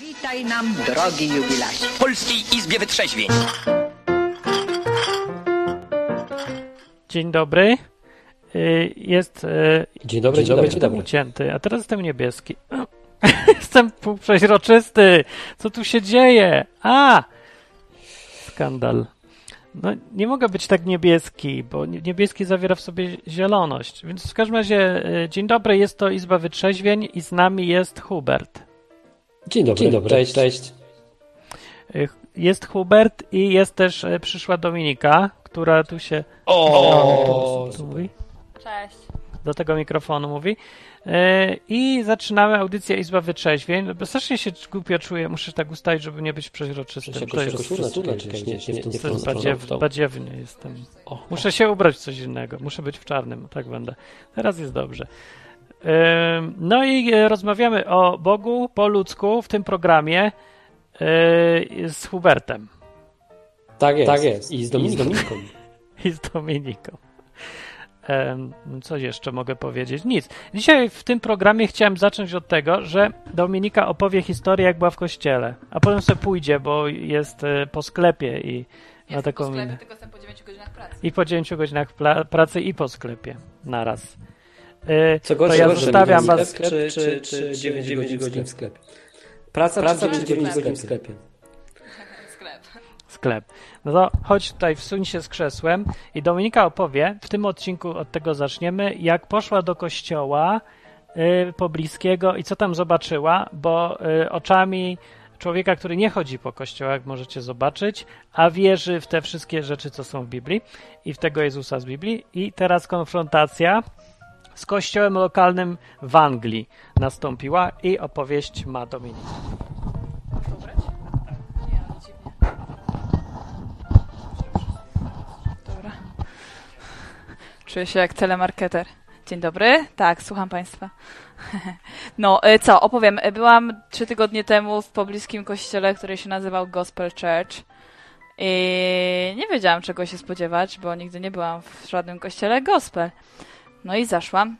Witaj nam, drogi jubilacie. W Polskiej Izbie Wytrzeźwień. Dzień dobry. Y, Jest y, Dzień dobry, dzień dobry, dzień dobry. ucięty, a teraz jestem niebieski. jestem półprzeźroczysty. Co tu się dzieje? A! Skandal. No, nie mogę być tak niebieski, bo nie- niebieski zawiera w sobie zieloność. Więc w każdym razie, y, dzień dobry, jest to Izba Wytrzeźwień i z nami jest Hubert. Dzień dobry, dzień dobry. cześć, cześć. Jest Hubert i jest też y, przyszła Dominika, która tu się O, tu mówi. Cześć. do tego mikrofonu mówi. E, I zaczynamy audycję Izba Wytrzeźwień. Bo strasznie się głupio czuję, muszę tak ustalić, żeby nie być przeźroczystym. Się To jest, czekaj, nie, nie badziew, badziewny jestem. O, Muszę się ubrać w coś innego. Muszę być w czarnym. Tak będę. Teraz jest dobrze. No i e, rozmawiamy o Bogu po ludzku w tym programie e, z Hubertem Tak jest, tak jest. I z Dominiką. i z Dominiką. Em, Co jeszcze mogę powiedzieć? Nic. Dzisiaj w tym programie chciałem zacząć od tego, że Dominika opowie historię, jak była w kościele, a potem sobie pójdzie, bo jest e, po sklepie i Jestem taką po sklepie, minę. tylko jestem po 9 godzinach pracy. I po 9 godzinach pla- pracy i po sklepie naraz. E, Co to gorsze, ja gorsze, zostawiam sklep, was. czy, czy, czy 9 godzin w sklepie? Praca, Praca czy 9 godzin w sklepie? Sklep. sklep. No to chodź tutaj, wsuń się z krzesłem i Dominika opowie, w tym odcinku od tego zaczniemy, jak poszła do kościoła y, pobliskiego i co tam zobaczyła, bo y, oczami człowieka, który nie chodzi po kościołach, możecie zobaczyć, a wierzy w te wszystkie rzeczy, co są w Biblii i w tego Jezusa z Biblii. I teraz konfrontacja z kościołem lokalnym w Anglii nastąpiła i opowieść ma. Dobra. Czuję się jak telemarketer. Dzień dobry. Tak, słucham Państwa. No, y, co, opowiem. Y, Byłam trzy tygodnie temu w pobliskim kościele, który się nazywał Gospel Church. I nie wiedziałam, czego się spodziewać, bo nigdy nie byłam w żadnym kościele gospel. No i zaszłam.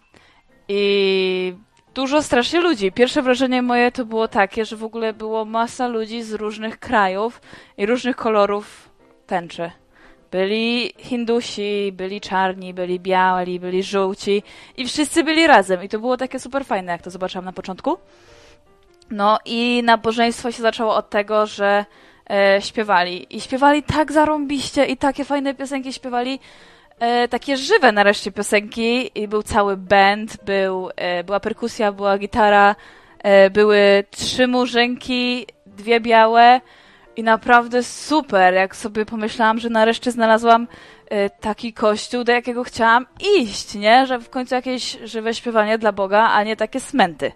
I dużo strasznie ludzi. Pierwsze wrażenie moje to było takie, że w ogóle było masa ludzi z różnych krajów i różnych kolorów tęczy. Byli Hindusi, byli czarni, byli biali, byli żółci i wszyscy byli razem. I to było takie super fajne, jak to zobaczyłam na początku. No i nabożeństwo się zaczęło od tego, że e, śpiewali. I śpiewali tak zarąbiście i takie fajne piosenki śpiewali, e, takie żywe nareszcie piosenki i był cały band, był, e, była perkusja, była gitara, e, były trzy murzynki, dwie białe i naprawdę super, jak sobie pomyślałam, że nareszcie znalazłam e, taki kościół, do jakiego chciałam iść, nie? Że w końcu jakieś żywe śpiewanie dla Boga, a nie takie smenty.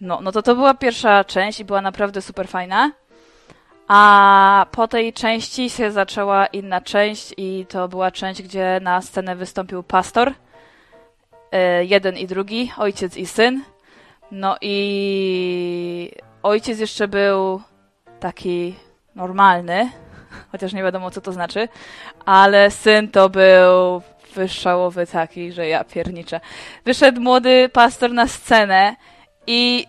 No, no to to była pierwsza część i była naprawdę super fajna. A po tej części się zaczęła inna część i to była część, gdzie na scenę wystąpił pastor. e, Jeden i drugi, ojciec i syn. No i ojciec jeszcze był taki normalny, chociaż nie wiadomo co to znaczy, ale syn to był wyszałowy taki, że ja pierniczę. Wyszedł młody pastor na scenę i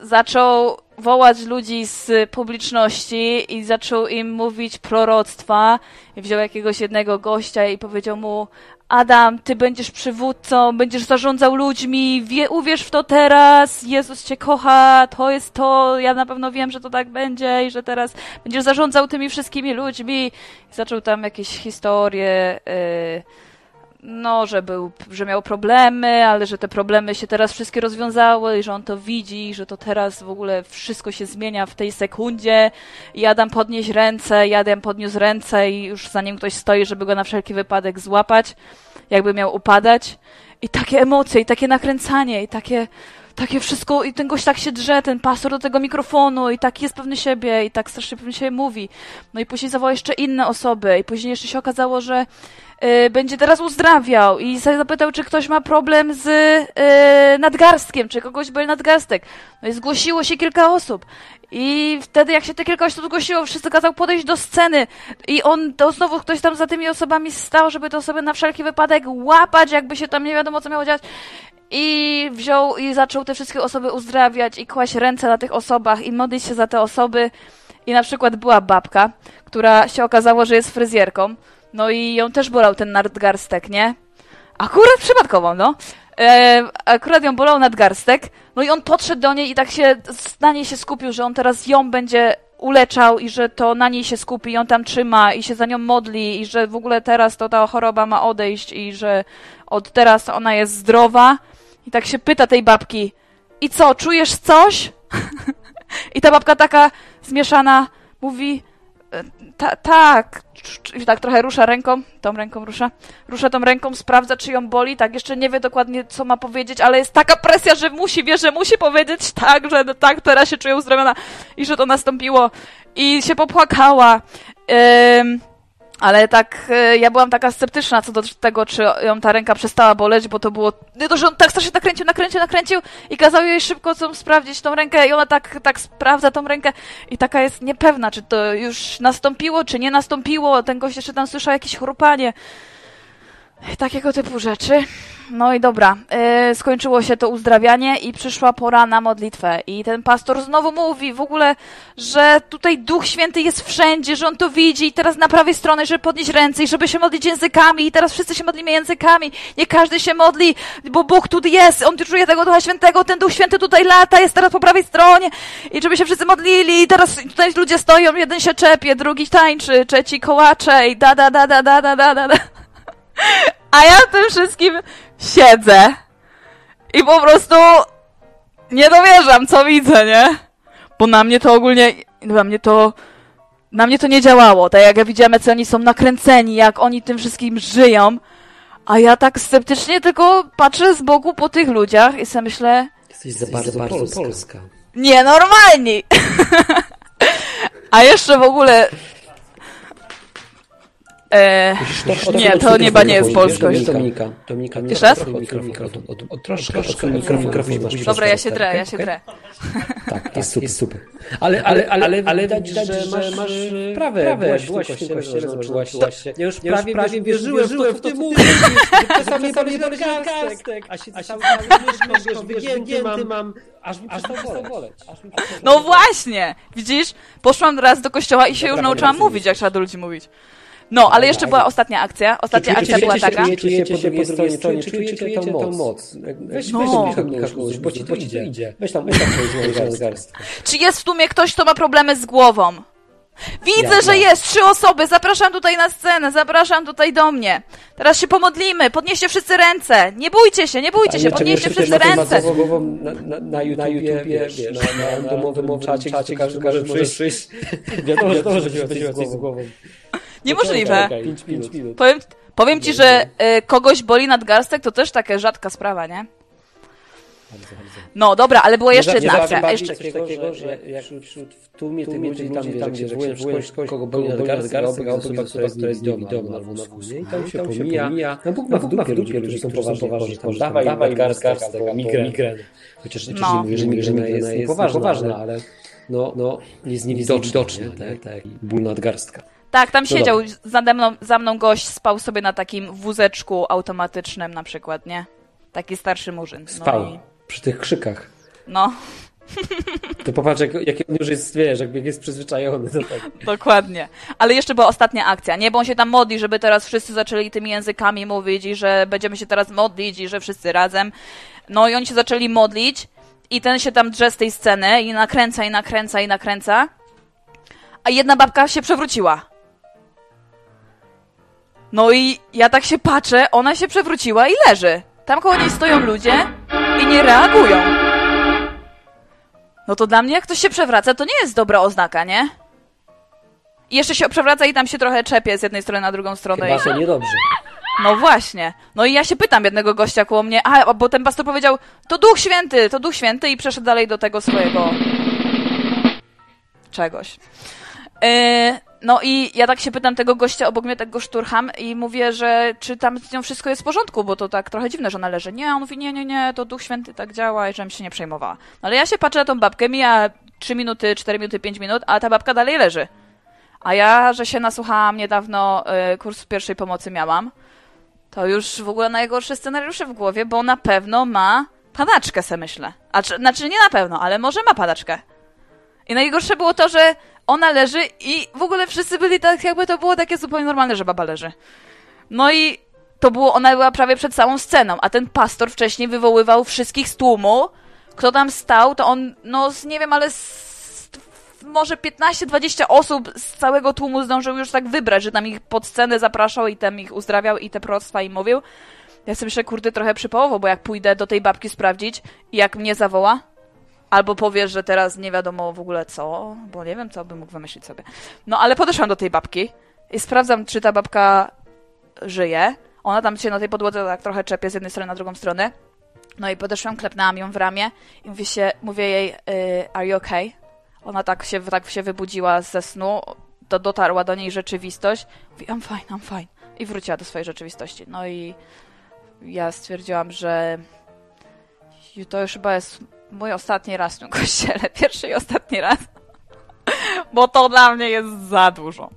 zaczął wołać ludzi z publiczności i zaczął im mówić proroctwa. Wziął jakiegoś jednego gościa i powiedział mu: Adam, ty będziesz przywódcą, będziesz zarządzał ludźmi, wie, uwierz w to teraz, Jezus cię kocha, to jest to, ja na pewno wiem, że to tak będzie i że teraz będziesz zarządzał tymi wszystkimi ludźmi. I zaczął tam jakieś historie. Yy, no, że, był, że miał problemy, ale że te problemy się teraz wszystkie rozwiązały i że on to widzi, że to teraz w ogóle wszystko się zmienia w tej sekundzie. I Adam podnieść ręce, i Adam podniósł ręce i już za nim ktoś stoi, żeby go na wszelki wypadek złapać, jakby miał upadać. I takie emocje, i takie nakręcanie, i takie, takie wszystko, i ten gość tak się drze, ten pastor do tego mikrofonu, i tak jest pewny siebie, i tak strasznie pewny siebie mówi. No i później zawołał jeszcze inne osoby, i później jeszcze się okazało, że będzie teraz uzdrawiał i za- zapytał, czy ktoś ma problem z y, nadgarstkiem, czy kogoś boli nadgarstek. No i zgłosiło się kilka osób. I wtedy, jak się te kilka osób zgłosiło, wszyscy kazał podejść do sceny i on, to znowu ktoś tam za tymi osobami stał, żeby te osoby na wszelki wypadek łapać, jakby się tam nie wiadomo, co miało dziać. i wziął i zaczął te wszystkie osoby uzdrawiać i kłaść ręce na tych osobach i modlić się za te osoby. I na przykład była babka, która się okazało, że jest fryzjerką, no i ją też bolał ten nadgarstek, nie? Akurat przypadkowo, no. E, akurat ją bolał nadgarstek, no i on podszedł do niej i tak się na niej się skupił, że on teraz ją będzie uleczał i że to na niej się skupi, ją tam trzyma i się za nią modli i że w ogóle teraz to ta choroba ma odejść i że od teraz ona jest zdrowa. I tak się pyta tej babki, i co, czujesz coś? I ta babka taka zmieszana mówi, "E, ta, tak, i tak trochę rusza ręką, tą ręką rusza, rusza tą ręką, sprawdza, czy ją boli, tak, jeszcze nie wie dokładnie, co ma powiedzieć, ale jest taka presja, że musi, wie, że musi powiedzieć tak, że no tak, teraz się czuje uzdrowiona i że to nastąpiło i się popłakała. Ym, ale tak, e, ja byłam taka sceptyczna co do tego, czy ją ta ręka przestała boleć, bo to było, nie to, że on tak strasznie nakręcił, nakręcił, nakręcił i kazał jej szybko co sprawdzić tą rękę i ona tak, tak sprawdza tą rękę i taka jest niepewna, czy to już nastąpiło, czy nie nastąpiło, ten gość jeszcze tam słyszał jakieś chrupanie. Takiego typu rzeczy. No i dobra, yy, skończyło się to uzdrawianie i przyszła pora na modlitwę. I ten pastor znowu mówi w ogóle, że tutaj Duch Święty jest wszędzie, że on to widzi i teraz na prawej stronie, żeby podnieść ręce i żeby się modlić językami i teraz wszyscy się modlimy językami. Nie każdy się modli, bo Bóg tu jest, on czuje tego Ducha Świętego, ten Duch Święty tutaj lata, jest teraz po prawej stronie i żeby się wszyscy modlili i teraz tutaj ludzie stoją, jeden się czepie, drugi tańczy, trzeci kołacze i da, da, da, da, da, da, da, da. A ja w tym wszystkim siedzę i po prostu nie dowierzam, co widzę, nie? Bo na mnie to ogólnie, na mnie to, na mnie to nie działało. Tak jak ja widziałem, jak oni są nakręceni, jak oni tym wszystkim żyją, a ja tak sceptycznie tylko patrzę z boku po tych ludziach i sobie myślę, Jesteś za bardzo, bardzo polska. polska. nienormalni! a jeszcze w ogóle E, nie, to chyba nie jest polskość. Dominika. Dominika. Jeszcze raz? Troszkę, mikrofon masz. Dobra, ja się drę, ja się drę. Tak, jest super, super. Ale, ale, ale, ale, widać, że masz, prawę, byłaś, w tym kościele, się. Ja już prawie, wierzyłem w to, co ty mówisz, czasami sobie garstek, a się cały czas wygięty mam, aż mi przestał boleć. No właśnie, widzisz? Poszłam raz do kościoła i się już nauczyłam mówić, jak trzeba do ludzi mówić. No, ale jeszcze była ostatnia akcja. Ostatnia akcja była taka. Czujecie się po drugiej stronie, czujecie tą moc. Weź, No. weź, bo ci to idzie. Weź tam, weź tam coś garstkę. Czy jest w tłumie ktoś, kto ma problemy z głową? Widzę, Ja, że ja. jest trzy osoby. Zapraszam tutaj na scenę, zapraszam tutaj do mnie. Teraz się pomodlimy. Podnieście wszyscy ręce. Nie bójcie się, nie bójcie się, podnieście wszyscy ręce. głową na, na, na YouTubie, wiesz, na, na domowym czacie, czacie każdy może przyjść. Wiadomo, wiadomo, że z głową. Niemożliwe. Minut. Powiem, powiem ci, że y, kogoś boli nadgarstek, to też taka rzadka sprawa, nie? No dobra, ale była jeszcze jedna akcja. A Jeszcze coś takiego, że jak wśród w tłumie tych ludzi tam, tam gdzie wywołujesz kogo boli nadgarstek, obok osoba, która jest niewidomą albo na wózku. I tam się pomija. No Bóg ma w dupie ludzi, którzy są poważni, tam dawaj nadgarstek albo migreny. Chociaż No. nie mówię, że migrena jest niepoważna, ale no, no jest niewidoczna, tak, tak. Ból nadgarstka. Tak, tam No siedział za mną, za mną gość, spał sobie na takim wózeczku automatycznym na przykład, nie? Taki starszy murzyn. No, Spał i, przy tych krzykach. no To popatrz, jak, jaki on już jest, wiesz, jak jest przyzwyczajony do tego. dokładnie. Ale jeszcze była ostatnia akcja, nie? Bo on się tam modli, żeby teraz wszyscy zaczęli tymi językami mówić i że będziemy się teraz modlić i że wszyscy razem. No i oni się zaczęli modlić i ten się tam drze z tej sceny i nakręca, i nakręca, i nakręca. A jedna babka się przewróciła. No i ja tak się patrzę, ona się przewróciła i leży. Tam koło niej stoją ludzie i nie reagują. No to dla mnie, jak ktoś się przewraca, to nie jest dobra oznaka, nie? I jeszcze się przewraca i tam się trochę czepie z jednej strony na drugą stronę. Chyba, że niedobrze. No właśnie. No i ja się pytam jednego gościa koło mnie, a bo ten pastor powiedział, to Duch Święty, to Duch Święty i przeszedł dalej do tego swojego czegoś. Yy, no i ja tak się pytam tego gościa obok mnie, tego szturcham i mówię, że czy tam z nią wszystko jest w porządku, bo to tak trochę dziwne, że ona leży. Nie, on mówi, nie, nie, nie, to Duch Święty tak działa i żebym się nie przejmowała. No ale ja się patrzę na tą babkę, mija 3 minuty, 4 minuty, 5 minut, a ta babka dalej leży. A ja, że się nasłuchałam niedawno, y, kurs pierwszej pomocy miałam, to już w ogóle najgorsze scenariusze w głowie, bo na pewno ma padaczkę, se myślę. A, czy, znaczy nie na pewno, ale może ma padaczkę. I najgorsze było to, że ona leży i w ogóle wszyscy byli tak, jakby to było takie zupełnie normalne, że baba leży. No i to było, ona była prawie przed całą sceną, a ten pastor wcześniej wywoływał wszystkich z tłumu. Kto tam stał, to on, no nie wiem, ale z, może 15-20 osób z całego tłumu zdążył już tak wybrać, że tam ich pod scenę zapraszał i tam ich uzdrawiał i te proroctwa im mówił. Ja sobie myślę, kurde, trochę przypałowo, bo jak pójdę do tej babki sprawdzić i jak mnie zawoła, albo powie, że teraz nie wiadomo w ogóle co, bo nie wiem, co by mógł wymyślić sobie. No ale podeszłam do tej babki i sprawdzam, czy ta babka żyje. Ona tam się na tej podłodze tak trochę czepie z jednej strony na drugą stronę. No i podeszłam, klepnęłam ją w ramię i mówię, się, mówię jej, y, are you okay? Ona tak się, tak się wybudziła ze snu, to dotarła do niej rzeczywistość. Mówi, I'm fine, I'm fine. I wróciła do swojej rzeczywistości. No i ja stwierdziłam, że to już chyba jest mój ostatni raz w tym kościele. Pierwszy i ostatni raz. Bo to dla mnie jest za dużo.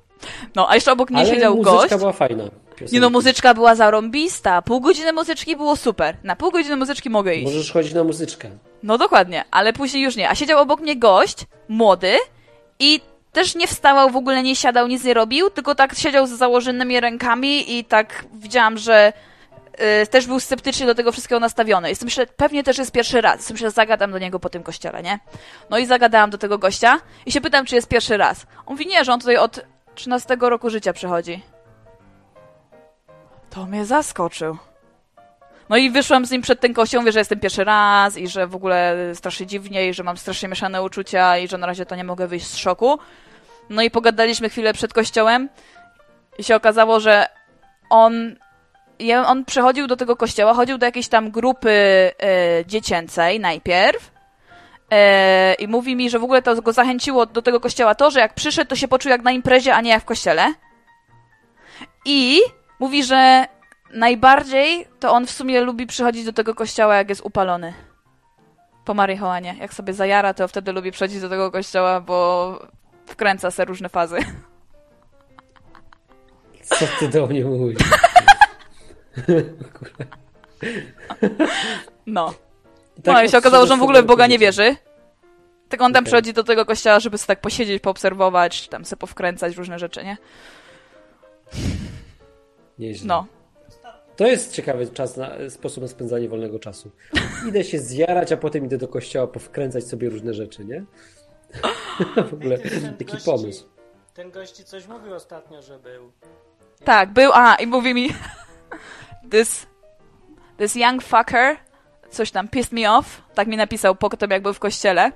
No, a jeszcze obok mnie Ale siedział muzyczka gość. była fajna. Nie no, muzyczka była zarąbista. Pół godziny muzyczki było super. Na pół godziny muzyczki mogę iść. Możesz chodzić na muzyczkę. No dokładnie, ale później już nie. A siedział obok mnie gość, młody i też nie wstawał, w ogóle nie siadał, nic nie robił, tylko tak siedział z założonymi rękami i tak widziałam, że też był sceptycznie do tego wszystkiego nastawiony. Jestem myślę, pewnie też jest pierwszy raz. Jestem myślę, zagadam do niego po tym kościele, nie? No i zagadałam do tego gościa i się pytam, czy jest pierwszy raz. On mówi, nie, że on tutaj od 13 roku życia przychodzi. To mnie zaskoczył. No i wyszłam z nim przed ten kościół, mówię, że jestem pierwszy raz i że w ogóle strasznie dziwnie i że mam strasznie mieszane uczucia i że na razie to nie mogę wyjść z szoku. No i pogadaliśmy chwilę przed kościołem i się okazało, że on, on przychodził do tego kościoła, chodził do jakiejś tam grupy e, dziecięcej najpierw e, i mówi mi, że w ogóle to go zachęciło do tego kościoła to, że jak przyszedł, to się poczuł jak na imprezie, a nie jak w kościele. I mówi, że najbardziej to on w sumie lubi przychodzić do tego kościoła, jak jest upalony. Po marihuanie. Jak sobie zajara, to wtedy lubi przychodzić do tego kościoła, bo wkręca se różne fazy. Co ty do mnie mówisz? No. Tak no i się okazało, że on w ogóle w Boga nie wierzy. Tylko on tam Okej. przychodzi do tego kościoła, żeby sobie tak posiedzieć, poobserwować, czy tam sobie powkręcać różne rzeczy, nie? Nieźle. No. To jest ciekawy czas na, sposób na spędzanie wolnego czasu. Idę się zjarać, a potem idę do kościoła powkręcać sobie różne rzeczy, nie? w ogóle taki gości- pomysł. Ten gości coś mówił ostatnio, że był. Tak, był, a i mówi mi this, this young fucker coś tam pissed me off, tak mi napisał po tym, jak był w kościele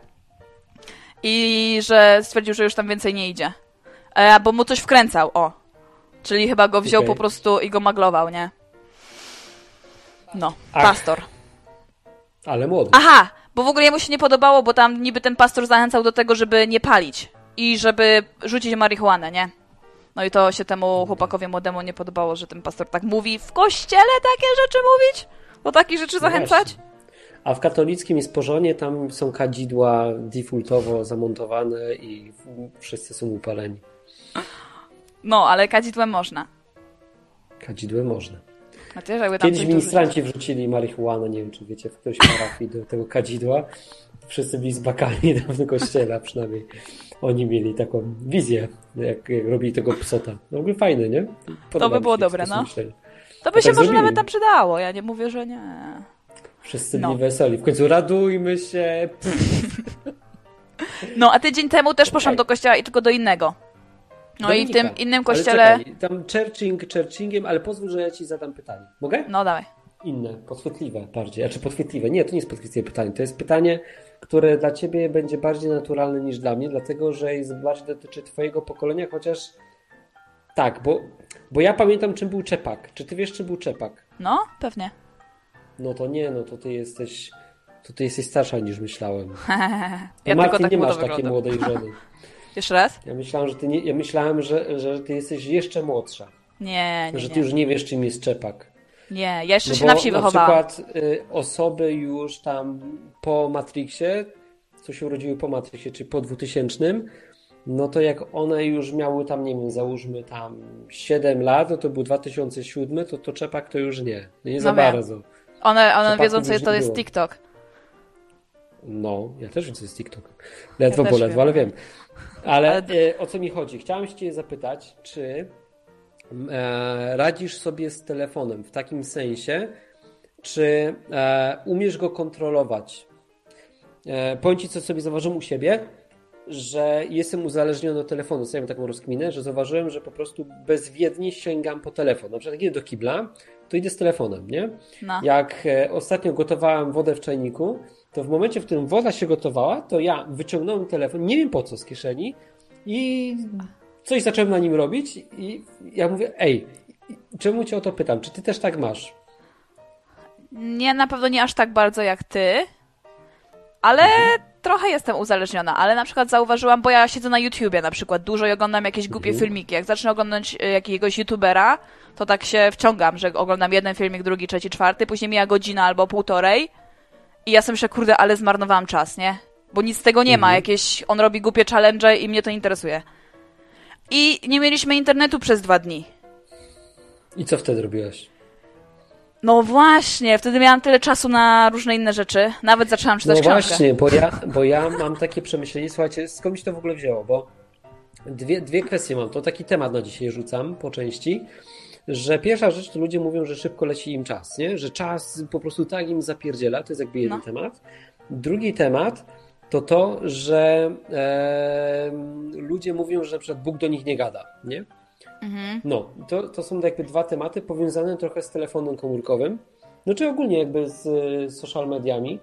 i że stwierdził, że już tam więcej nie idzie. E, bo mu coś wkręcał, o. Czyli chyba go wziął Okej. po prostu i go maglował, nie? No, Ach. pastor. Ale młody. Aha, bo w ogóle jemu się nie podobało, bo tam niby ten pastor zachęcał do tego, żeby nie palić i żeby rzucić marihuanę, nie? No i to się temu chłopakowi młodemu nie podobało, że ten pastor tak mówi w kościele takie rzeczy mówić? Do takich rzeczy No zachęcać? A w katolickim jest porządnie, tam są kadzidła defaultowo zamontowane i wszyscy są upaleni. No, ale kadzidłem można. Kadzidłem można. Chociaż jakby tam Kiedyś ministranci wrzucili marihuanę, nie wiem czy wiecie, w którejś parafii do tego kadzidła. Wszyscy byli zbakani tam w kościele, a przynajmniej oni mieli taką wizję, jak, jak robili tego psota. No w ogóle fajne, nie? Podoba by mi było dobre, no. To by tak się może zrobili. nawet tam przydało, ja nie mówię, że nie. Wszyscy No. byli weseli. W końcu radujmy się. No, a tydzień temu też poszłam do kościoła i tylko do innego. No i w Dominika. tym innym Ale kościele... czekaj, tam churching, churchingiem, ale pozwól, że ja ci zadam pytanie. Mogę? No, dawaj. Inne, podchwytliwe bardziej. Znaczy podchwytliwe. Nie, to nie jest podchwytliwe pytanie. To jest pytanie, które dla ciebie będzie bardziej naturalne niż dla mnie, dlatego że jest bardziej dotyczy twojego pokolenia, chociaż tak, bo, bo ja pamiętam czym był Czepak. Czy ty wiesz czym był Czepak? No, pewnie. No to nie, no to ty jesteś to ty jesteś starsza niż myślałem. ja Martin, tak nie masz takiej wyglądam. młodej żony. Jeszcze raz? Ja myślałem, że ty nie, ja myślałem, że, że ty jesteś jeszcze młodsza. Nie, nie, że ty nie. już nie wiesz czym jest Czepak. Nie, ja jeszcze No się na wsi na wychowałam. przykład y, osoby już tam po Matrixie, co się urodziły po Matrixie, czy po 2000, no to jak one już miały tam, nie wiem, załóżmy tam 7 lat, no to był 2007, to to Czepak to już nie. Nie No za wiem. bardzo. One, one wiedzą, co to jest było. TikTok. No, ja też wiem, co jest TikTok. Ledwo, też bo ledwo, wiem. ale wiem. Ale Ale- e, o co mi chodzi? Chciałem się cię zapytać, czy radzisz sobie z telefonem w takim sensie, czy e, umiesz go kontrolować? E, powiem ci, co sobie zauważyłem u siebie, że jestem uzależniony od telefonu. Sobie taką rozkminę, że zauważyłem, że po prostu bezwiednie sięgam po telefon. Na przykład jak idę do kibla, to idę z telefonem, nie? No. Jak e, ostatnio gotowałem wodę w czajniku, to w momencie, w którym woda się gotowała, to ja wyciągnąłem telefon, nie wiem po co, z kieszeni i coś zacząłem na nim robić i ja mówię, ej, czemu cię o to pytam? Czy ty też tak masz? Nie, na pewno nie aż tak bardzo jak ty, ale trochę jestem uzależniona, ale na przykład zauważyłam, bo ja siedzę na YouTubie na przykład dużo i oglądam jakieś głupie Mhm. filmiki. Jak zacznę oglądać e, jakiegoś YouTubera, to tak się wciągam, że oglądam jeden filmik, drugi, trzeci, czwarty, później mija godzina albo półtorej i ja sobie myślę, kurde, ale zmarnowałam czas, nie? Bo nic z tego nie ma, Mhm. jakieś, on robi głupie challenge i mnie to interesuje. I nie mieliśmy internetu przez dwa dni. I co wtedy robiłaś? No właśnie, wtedy miałam tyle czasu na różne inne rzeczy. Nawet zaczęłam No czytać książkę. właśnie, bo ja, bo ja mam takie przemyślenie, słuchajcie, skąd mi się to w ogóle wzięło, bo dwie, dwie kwestie mam, to taki temat na dzisiaj rzucam po części, że pierwsza rzecz to ludzie mówią, że szybko leci im czas, nie? że czas po prostu tak im zapierdziela, to jest jakby jeden No. temat. Drugi temat to to, że e, ludzie mówią, że na przykład Bóg do nich nie gada, nie? Mhm. No, to, to są jakby dwa tematy powiązane trochę z telefonem komórkowym, no czy ogólnie jakby z y, social mediami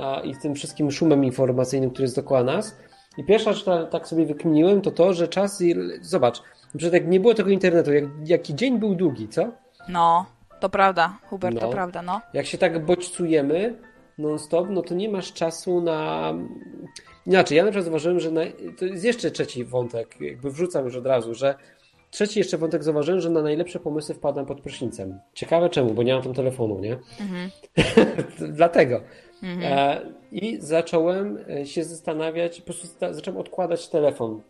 a, i z tym wszystkim szumem informacyjnym, który jest dookoła nas. I pierwsza rzecz, która tak sobie wykminiłem, to to, że czas, i- zobacz, na jak nie było tego internetu, jak, jaki dzień był długi, co? No, to prawda, Hubert, to No. prawda, no. Jak się tak bodźcujemy non-stop, no to nie masz czasu na... Inaczej, ja na przykład zauważyłem, że na... to jest jeszcze trzeci wątek, jakby wrzucam już od razu, że trzeci jeszcze wątek zauważyłem, że na najlepsze pomysły wpadam pod prysznicem. Ciekawe czemu, bo nie mam tam telefonu, nie? Mhm. Dlatego. E, I zacząłem e, się zastanawiać, po prostu zacząłem odkładać telefon,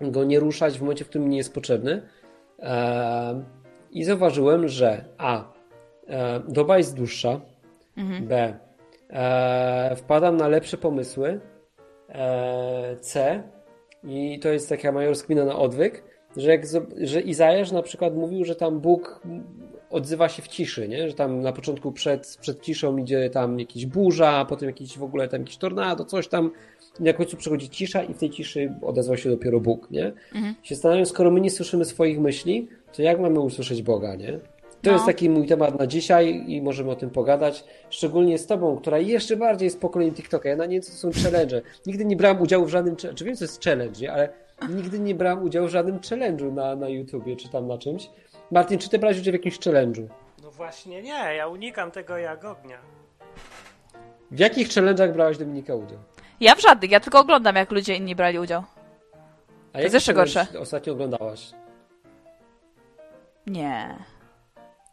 go nie ruszać w momencie, w którym nie jest potrzebny. E, I zauważyłem, że A. Doba jest dłuższa. B. E, wpadam na lepsze pomysły. E, C. I to jest taka moja rozkmina na odwyk, że, jak, że Izajasz na przykład mówił, że tam Bóg odzywa się w ciszy, nie? że tam na początku przed, przed ciszą idzie tam jakiś burza, a potem jakiś w ogóle tam jakiś tornado, coś tam i na końcu przychodzi cisza i w tej ciszy odezwał się dopiero Bóg, nie? Się zastanawiam, skoro my nie słyszymy swoich myśli, to jak mamy usłyszeć Boga, nie? To No. jest taki mój temat na dzisiaj i możemy o tym pogadać. Szczególnie z tobą, która jeszcze bardziej jest pokoleniem TikToka. Ja na nie wiem, co to są challenge. Nigdy nie brałem udziału w żadnym, czy wiem, co jest challenge, nie? ale nigdy nie brałem udziału w żadnym challenge'u na, na YouTubie, czy tam na czymś. Martin, czy ty brałeś udział w jakimś challenge'u? No właśnie nie, ja unikam tego jak ognia. W jakich challenge'ach brałeś Dominika udział? Ja w żadnych, ja tylko oglądam, jak ludzie inni brali udział. A jest jeszcze gorsze. ostatnio oglądałaś? Nie.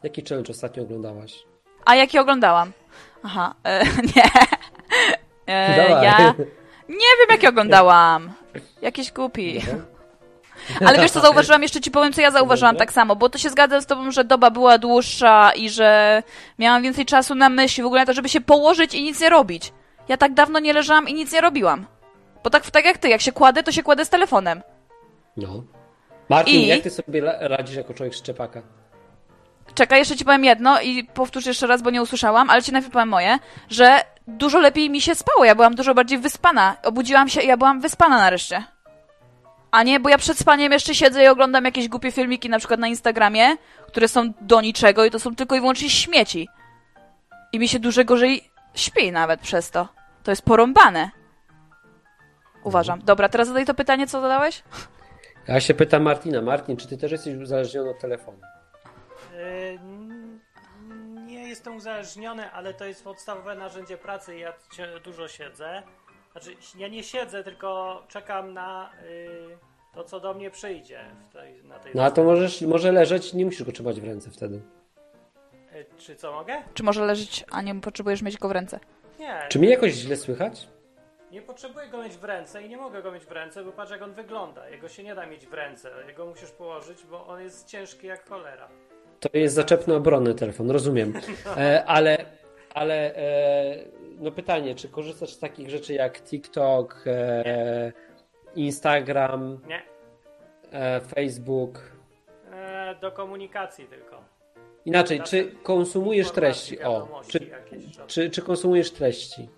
Jaki challenge ostatnio oglądałaś? A jaki oglądałam? Aha, e, nie. E, ja nie wiem, jaki oglądałam. Jakiś głupi. Ale wiesz co, zauważyłam, jeszcze ci powiem, co ja zauważyłam tak samo, bo to się zgadza z tobą, że doba była dłuższa i że miałam więcej czasu na myśli, w ogóle na to, żeby się położyć i nic nie robić. Ja tak dawno nie leżałam i nic nie robiłam. Bo tak, tak jak ty, jak się kładę, to się kładę z telefonem. No. Martin, I? jak ty sobie radzisz jako człowiek szczepaka? Czekaj, jeszcze ci powiem jedno i powtórz jeszcze raz, bo nie usłyszałam, ale ci najpierw powiem moje, że dużo lepiej mi się spało, ja byłam dużo bardziej wyspana. Obudziłam się i ja byłam wyspana nareszcie. A nie, bo ja przed spaniem jeszcze siedzę i oglądam jakieś głupie filmiki, na przykład na Instagramie, które są do niczego i to są tylko i wyłącznie śmieci. I mi się dużo gorzej śpi nawet przez to. To jest porąbane. Uważam. Dobra, teraz zadaj to pytanie, co zadałeś? Ja się pytam Martina. Martin, czy ty też jesteś uzależniony od telefonu? Yy, nie jestem uzależniony, ale to jest podstawowe narzędzie pracy i ja dużo siedzę. Znaczy, ja nie siedzę, tylko czekam na yy, to, co do mnie przyjdzie w tej, na tej No a to możesz, może leżeć, nie musisz go trzymać w ręce wtedy. Yy, Czy co mogę? Czy może leżeć, a nie potrzebujesz mieć go w ręce? Nie. Czy mnie jakoś źle słychać? Nie potrzebuję go mieć w ręce i nie mogę go mieć w ręce, bo patrz jak on wygląda. Jego się nie da mieć w ręce, jego musisz położyć, bo on jest ciężki jak cholera. To jest zaczepny obronny telefon, rozumiem. E, ale ale e, no pytanie, czy korzystasz z takich rzeczy jak TikTok, e, Instagram, Nie. E, Facebook? Do komunikacji tylko. Inaczej, czy konsumujesz treści? O, czy, czy, czy konsumujesz treści?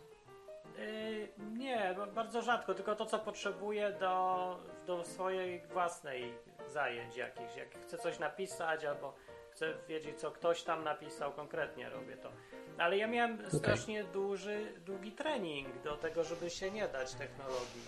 Nie, bardzo rzadko, tylko to, co potrzebuję do, do swojej własnej zajęć jakichś. Jak chcę coś napisać albo chcę wiedzieć, co ktoś tam napisał, konkretnie robię to. Ale ja miałem okay. strasznie duży, długi trening do tego, żeby się nie dać technologii.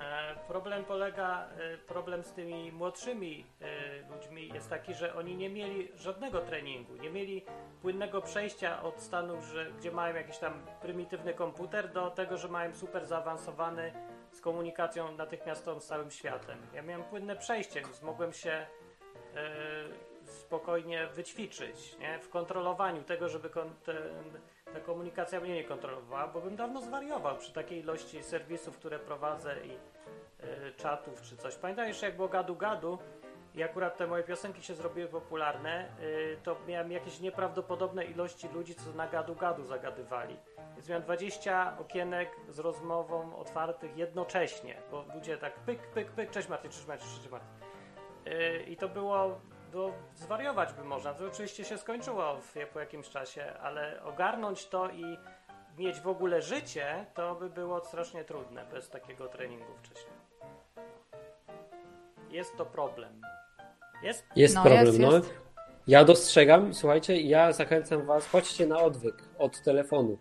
E, problem polega, e, problem z tymi młodszymi e, ludźmi jest taki, że oni nie mieli żadnego treningu, nie mieli płynnego przejścia od stanu, że, gdzie mają jakiś tam prymitywny komputer, do tego, że mają super zaawansowany z komunikacją natychmiastową z całym światem. Ja miałem płynne przejście, więc mogłem się spokojnie wyćwiczyć nie? w kontrolowaniu tego, żeby kon ten, ta komunikacja mnie nie kontrolowała, bo bym dawno zwariował przy takiej ilości serwisów, które prowadzę i y, czatów czy coś. Pamiętam jeszcze jak było gadu-gadu i akurat te moje piosenki się zrobiły popularne, y, to miałem jakieś nieprawdopodobne ilości ludzi, co na gadu-gadu zagadywali. Więc miałem 20 okienek z rozmową otwartych jednocześnie, bo ludzie tak pyk, pyk, pyk, cześć Martin, cześć Martin, cześć Martin. Yy, I to było bo zwariować by można. To oczywiście się skończyło w, po jakimś czasie, ale ogarnąć to i mieć w ogóle życie, to by było strasznie trudne bez takiego treningu wcześniej. Jest to problem. Jest? Jest no, problem, jest, no. Jest. Ja dostrzegam, słuchajcie, ja zachęcam was, chodźcie na odwyk od telefonu.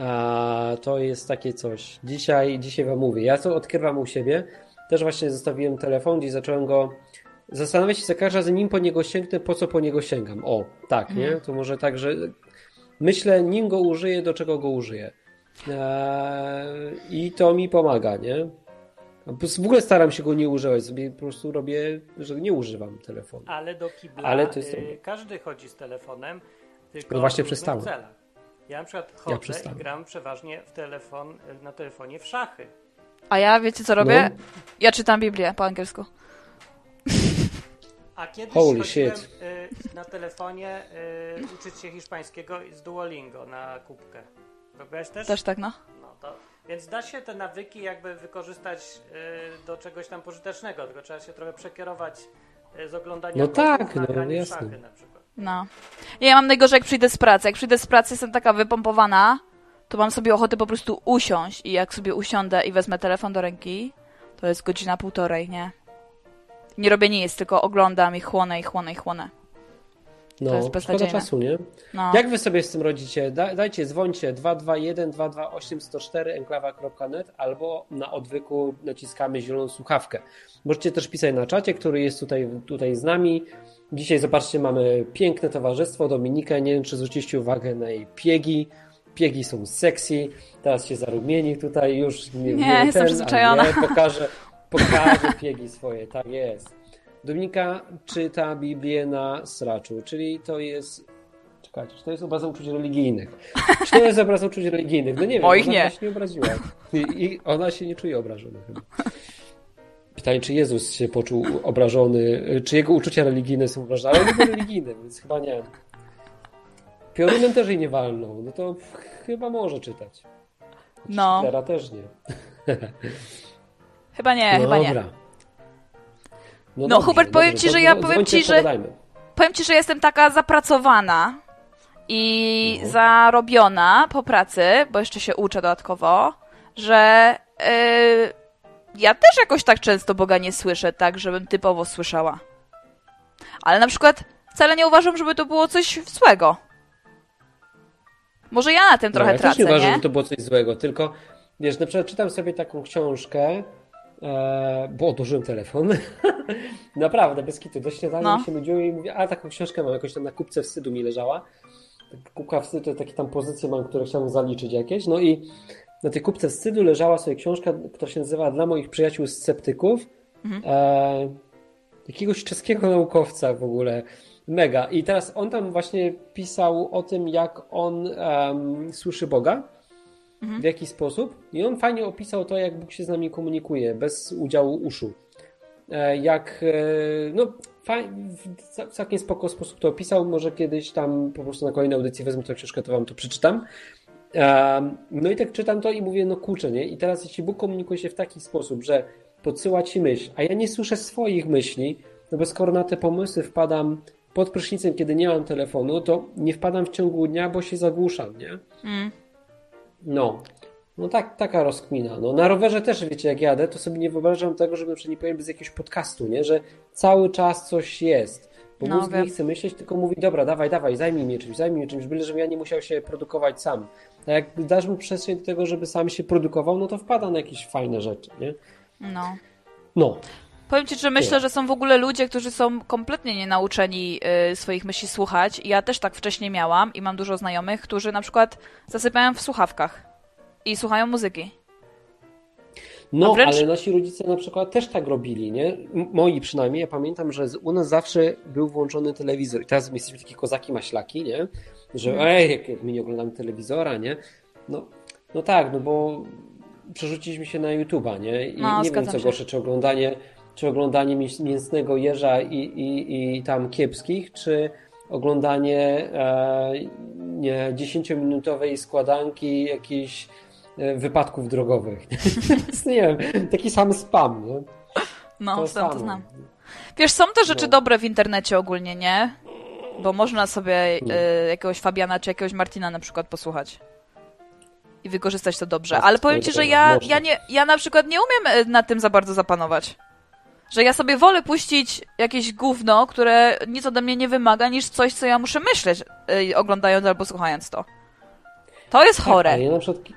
A, to jest takie coś. Dzisiaj, dzisiaj wam mówię. Ja to odkrywam u siebie. Też właśnie zostawiłem telefon i zacząłem go Zastanawia się za każdym razem, nim po niego sięgnę, po co po niego sięgam. O, tak, nie? Mhm. To może tak, że myślę, nim go użyję, do czego go użyję. Eee, I to mi pomaga, nie? W ogóle staram się go nie używać, sobie po prostu robię, że nie używam telefonu. Ale do kibla Ale to jest... Y, każdy chodzi z telefonem, tylko no właśnie przestałem. Ja na przykład chodzę ja i gram przeważnie w telefon, na telefonie w szachy. A ja wiecie co robię? No. Ja czytam Biblię po angielsku. A kiedyś Holy shit. Y, na telefonie y, uczyć się hiszpańskiego z Duolingo na kubkę. Robiłeś też? Też tak, no. no to, więc da się te nawyki jakby wykorzystać y, do czegoś tam pożytecznego, tylko trzeba się trochę przekierować z oglądania no tak, no, jasne. Szachy na przykład. No. Ja mam najgorzej jak przyjdę z pracy. Jak przyjdę z pracy, jestem taka wypompowana, to mam sobie ochotę po prostu usiąść i jak sobie usiądę i wezmę telefon do ręki, to jest godzina półtorej, nie? Nie robię nic, tylko oglądam i chłonę, i chłonę, i chłonę. No, to jest szkoda czasu, nie? No. Jak wy sobie z tym rodzicie? Da, dajcie, dzwońcie 221 228 104 enklawa.net albo na odwyku naciskamy zieloną słuchawkę. Możecie też pisać na czacie, który jest tutaj, tutaj z nami. Dzisiaj zobaczcie, mamy piękne towarzystwo. Dominika, nie wiem, czy zwróciliście uwagę na jej piegi. Piegi są sexy. Teraz się zarumieni tutaj już. Nie, nie, nie jestem ten, przyzwyczajona. Nie, pokażę, pokaże piegi swoje, tak jest. Dominika czyta Biblię na sraczu, czyli to jest. Czekajcie, czy to jest obraza uczuć religijnych? Czy to jest obraza uczuć religijnych? No nie wiem, Moich ona nie. się nie obraziła. I, I, ona się nie czuje obrażona chyba. Pytanie, czy Jezus się poczuł obrażony, czy jego uczucia religijne są obrażone, ale nie religijne, więc chyba nie. Piorunem też jej nie walnął, no to chyba może czytać. No. Teraz też nie. Chyba nie, no chyba dobra. nie. No, no Hubert, powiem dobrze, ci, że ja powiem ci, że powiem ci, że jestem taka zapracowana i no. zarobiona po pracy, bo jeszcze się uczę dodatkowo, że yy, ja też jakoś tak często Boga nie słyszę, tak, żebym typowo słyszała. Ale na przykład wcale nie uważam, żeby to było coś złego. Może ja na tym no, trochę ja tracę, też nie uważam, nie? że to było coś złego, tylko wiesz, na przykład czytam sobie taką książkę, bo odłożyłem telefon. Naprawdę, bez kitu. Do śniadania no. się nudziło i mówię, a taką książkę mam, jakoś tam na kupce wstydu mi leżała. Kupka wstydu to takie tam pozycje mam, które chciałem zaliczyć jakieś. No i na tej kupce wstydu leżała sobie książka, która się nazywa Dla moich przyjaciół sceptyków. Mhm. E, jakiegoś czeskiego naukowca w ogóle. Mega. I teraz on tam właśnie pisał o tym, jak on um, słyszy Boga w jaki sposób. I on fajnie opisał to, jak Bóg się z nami komunikuje, bez udziału uszu. E, jak, e, no, w całkiem spoko sposób to opisał. Może kiedyś tam po prostu na kolejnej audycji wezmę tę książkę, to wam to przeczytam. No i tak czytam to i mówię, no kurczę, nie? I teraz jeśli Bóg komunikuje się w taki sposób, że podsyła ci myśl, a ja nie słyszę swoich myśli, no bo skoro na te pomysły wpadam pod prysznicem, kiedy nie mam telefonu, to nie wpadam w ciągu dnia, bo się zagłuszam, nie? Mm. No. No tak, taka rozkmina. No, na rowerze też, wiecie, jak jadę, to sobie nie wyobrażam tego, żebym nie powiem bez jakiegoś podcastu, nie? Że cały czas coś jest. Bo no, mózg nie chce myśleć, tylko mówi, dobra, dawaj, dawaj, zajmij mnie czymś, zajmij mnie czymś, byle żebym ja nie musiał się produkować sam. A jak dasz mu przestrzeń do tego, żeby sam się produkował, no to wpada na jakieś fajne rzeczy, nie? No. No. Powiem Ci, że myślę, że są w ogóle ludzie, którzy są kompletnie nienauczeni y, swoich myśli słuchać. Ja też tak wcześniej miałam i mam dużo znajomych, którzy na przykład zasypiają w słuchawkach i słuchają muzyki. No, wręcz... ale nasi rodzice na przykład też tak robili, nie? Moi przynajmniej. Ja pamiętam, że u nas zawsze był włączony telewizor. I teraz my jesteśmy takie kozaki maślaki, nie? Że hmm. ej, jak my nie oglądamy telewizora, nie? No, no tak, no bo przerzuciliśmy się na YouTube'a, nie? I no, nie wiem co gorsze, czy oglądanie, czy oglądanie mięsnego jeża i, i, i tam kiepskich, czy oglądanie e, nie, 10-minutowej składanki jakiejś E, wypadków drogowych. nie wiem, taki sam spam, nie? No, to znam, to znam. Wiesz, są te rzeczy no. dobre w internecie ogólnie, nie? Bo można sobie y, jakiegoś Fabiana czy jakiegoś Martina na przykład posłuchać. I wykorzystać to dobrze. Tak, Ale powiem ci, że ja, ja, nie, ja na przykład nie umiem e, nad tym za bardzo zapanować. Że ja sobie wolę puścić jakieś gówno, które nic ode mnie nie wymaga, niż coś, co ja muszę myśleć, y, oglądając albo słuchając to. To jest tak, chore. Ja na przykład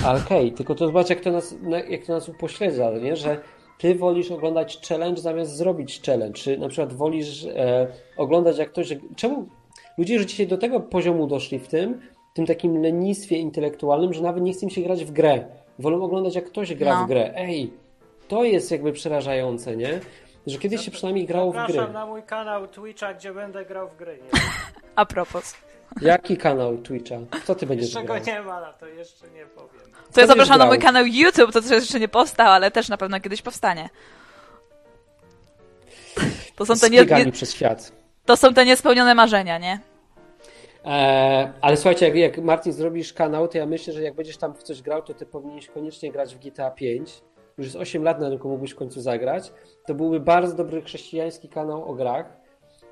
Okej, okay, tylko to zobacz, jak to nas, jak to nas upośledza, nie? że ty wolisz oglądać challenge zamiast zrobić challenge. Czy na przykład wolisz e, oglądać jak ktoś. Czemu ludzie już dzisiaj do tego poziomu doszli w tym, tym takim lenistwie intelektualnym, że nawet nie chce im się grać w grę. Wolą oglądać jak ktoś gra no. w grę. Ej, to jest jakby przerażające, nie? Że kiedyś się przynajmniej grało w gry. Zapraszam na mój kanał Twitcha, gdzie będę grał w gry. Nie? A propos. Jaki kanał Twitcha? Co ty będziesz Jeszcze grał? go nie ma, na to jeszcze nie powiem. To ja zapraszam na mój kanał YouTube, to też jeszcze nie powstał, ale też na pewno kiedyś powstanie. To są te nie, przez świat. To są te niespełnione marzenia, nie? Eee, ale słuchajcie, jak, jak Martin zrobisz kanał, to ja myślę, że jak będziesz tam w coś grał, to ty powinieneś koniecznie grać w GTA 5. Już jest 8 lat na rynku, mógłbyś w końcu zagrać. To byłby bardzo dobry chrześcijański kanał o grach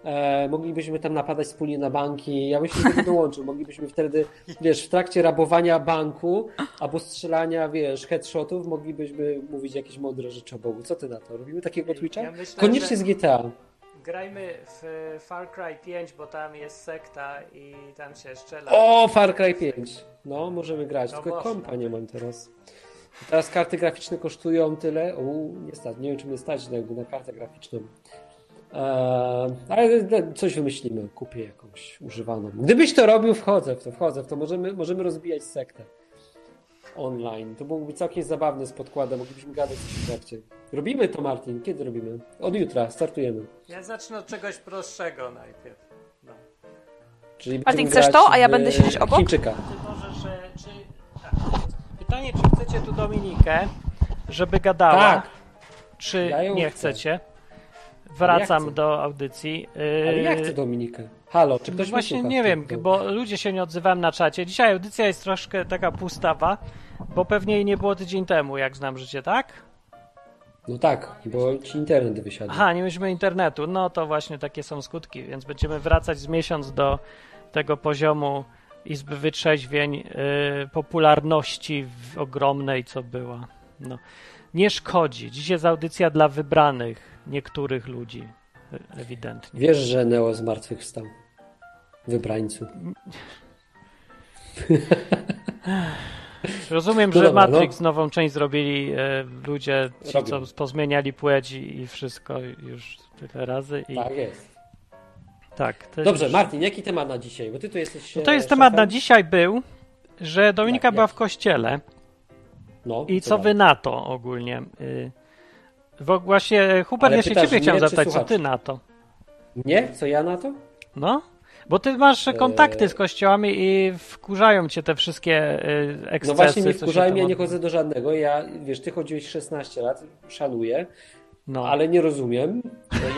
E, moglibyśmy tam napadać wspólnie na banki. Ja bym się do dołączył. Moglibyśmy wtedy, wiesz, w trakcie rabowania banku albo strzelania, wiesz, headshotów, moglibyśmy mówić jakieś mądre rzeczy o Bogu. Co ty na to? Robimy takiego Twitcha? Ja myślę, Koniecznie z GTA. Grajmy w Far Cry 5, bo tam jest sekta i tam się strzela. O, Far Cry 5. No, możemy grać. No Tylko kompa nie mam teraz. Teraz karty graficzne kosztują tyle. O, nie stać. Nie wiem, czy mnie stać na, na kartę graficzną. Eee, ale coś wymyślimy, kupię jakąś używaną. Gdybyś to robił, wchodzę w to, wchodzę w to. Możemy, możemy rozbijać sektę online. To byłoby całkiem zabawne z podkładem, moglibyśmy gadać coś w trakcie. Robimy to, Martin. Kiedy robimy? Od jutra, startujemy. Ja zacznę od czegoś prostszego najpierw. No. Czyli Martin, chcesz to, a ja będę siedzieć obok? Chińczyka. Pytanie, czy chcecie tu Dominikę, żeby gadała? Tak. Czy ja nie chcę. chcecie? Wracam ja do audycji. Ale ja chcę Dominikę. Halo, czy ktoś Właśnie nie wiem, bo ludzie się nie odzywałem na czacie. Dzisiaj audycja jest troszkę taka pustawa, bo pewnie jej nie było tydzień temu, jak znam życie, tak? No tak, bo ci internet wysiadł. Aha, nie mieliśmy internetu. No to właśnie takie są skutki, więc będziemy wracać z miesiąc do tego poziomu Izby Wytrzeźwień yy, popularności ogromnej, co była. No. Nie szkodzi. Dziś jest audycja dla wybranych niektórych ludzi, ewidentnie. Wiesz, że Neo zmartwychwstał? Wybrańcu. Rozumiem, no że dobra, Matrix no. nową część zrobili e, ludzie, ci, co pozmieniali płeć i, wszystko już tyle razy. I... Tak jest. Tak. Dobrze, już... Martin, jaki temat na dzisiaj? Bo ty tu jesteś. No to jest szefem? temat na dzisiaj był, że Dominika tak, była w kościele. No, I co, co wy na to ogólnie? Y bo właśnie, Hubert, Ale ja się ciebie chciałem zapytać, co ty na to? Nie? Co ja na to? No, Bo ty masz kontakty z kościołami i wkurzają cię te wszystkie ekscesy. No właśnie nie wkurzają, ja nie chodzę do żadnego. Ja, wiesz, ty chodziłeś 16 lat, szanuję, no. ale nie rozumiem.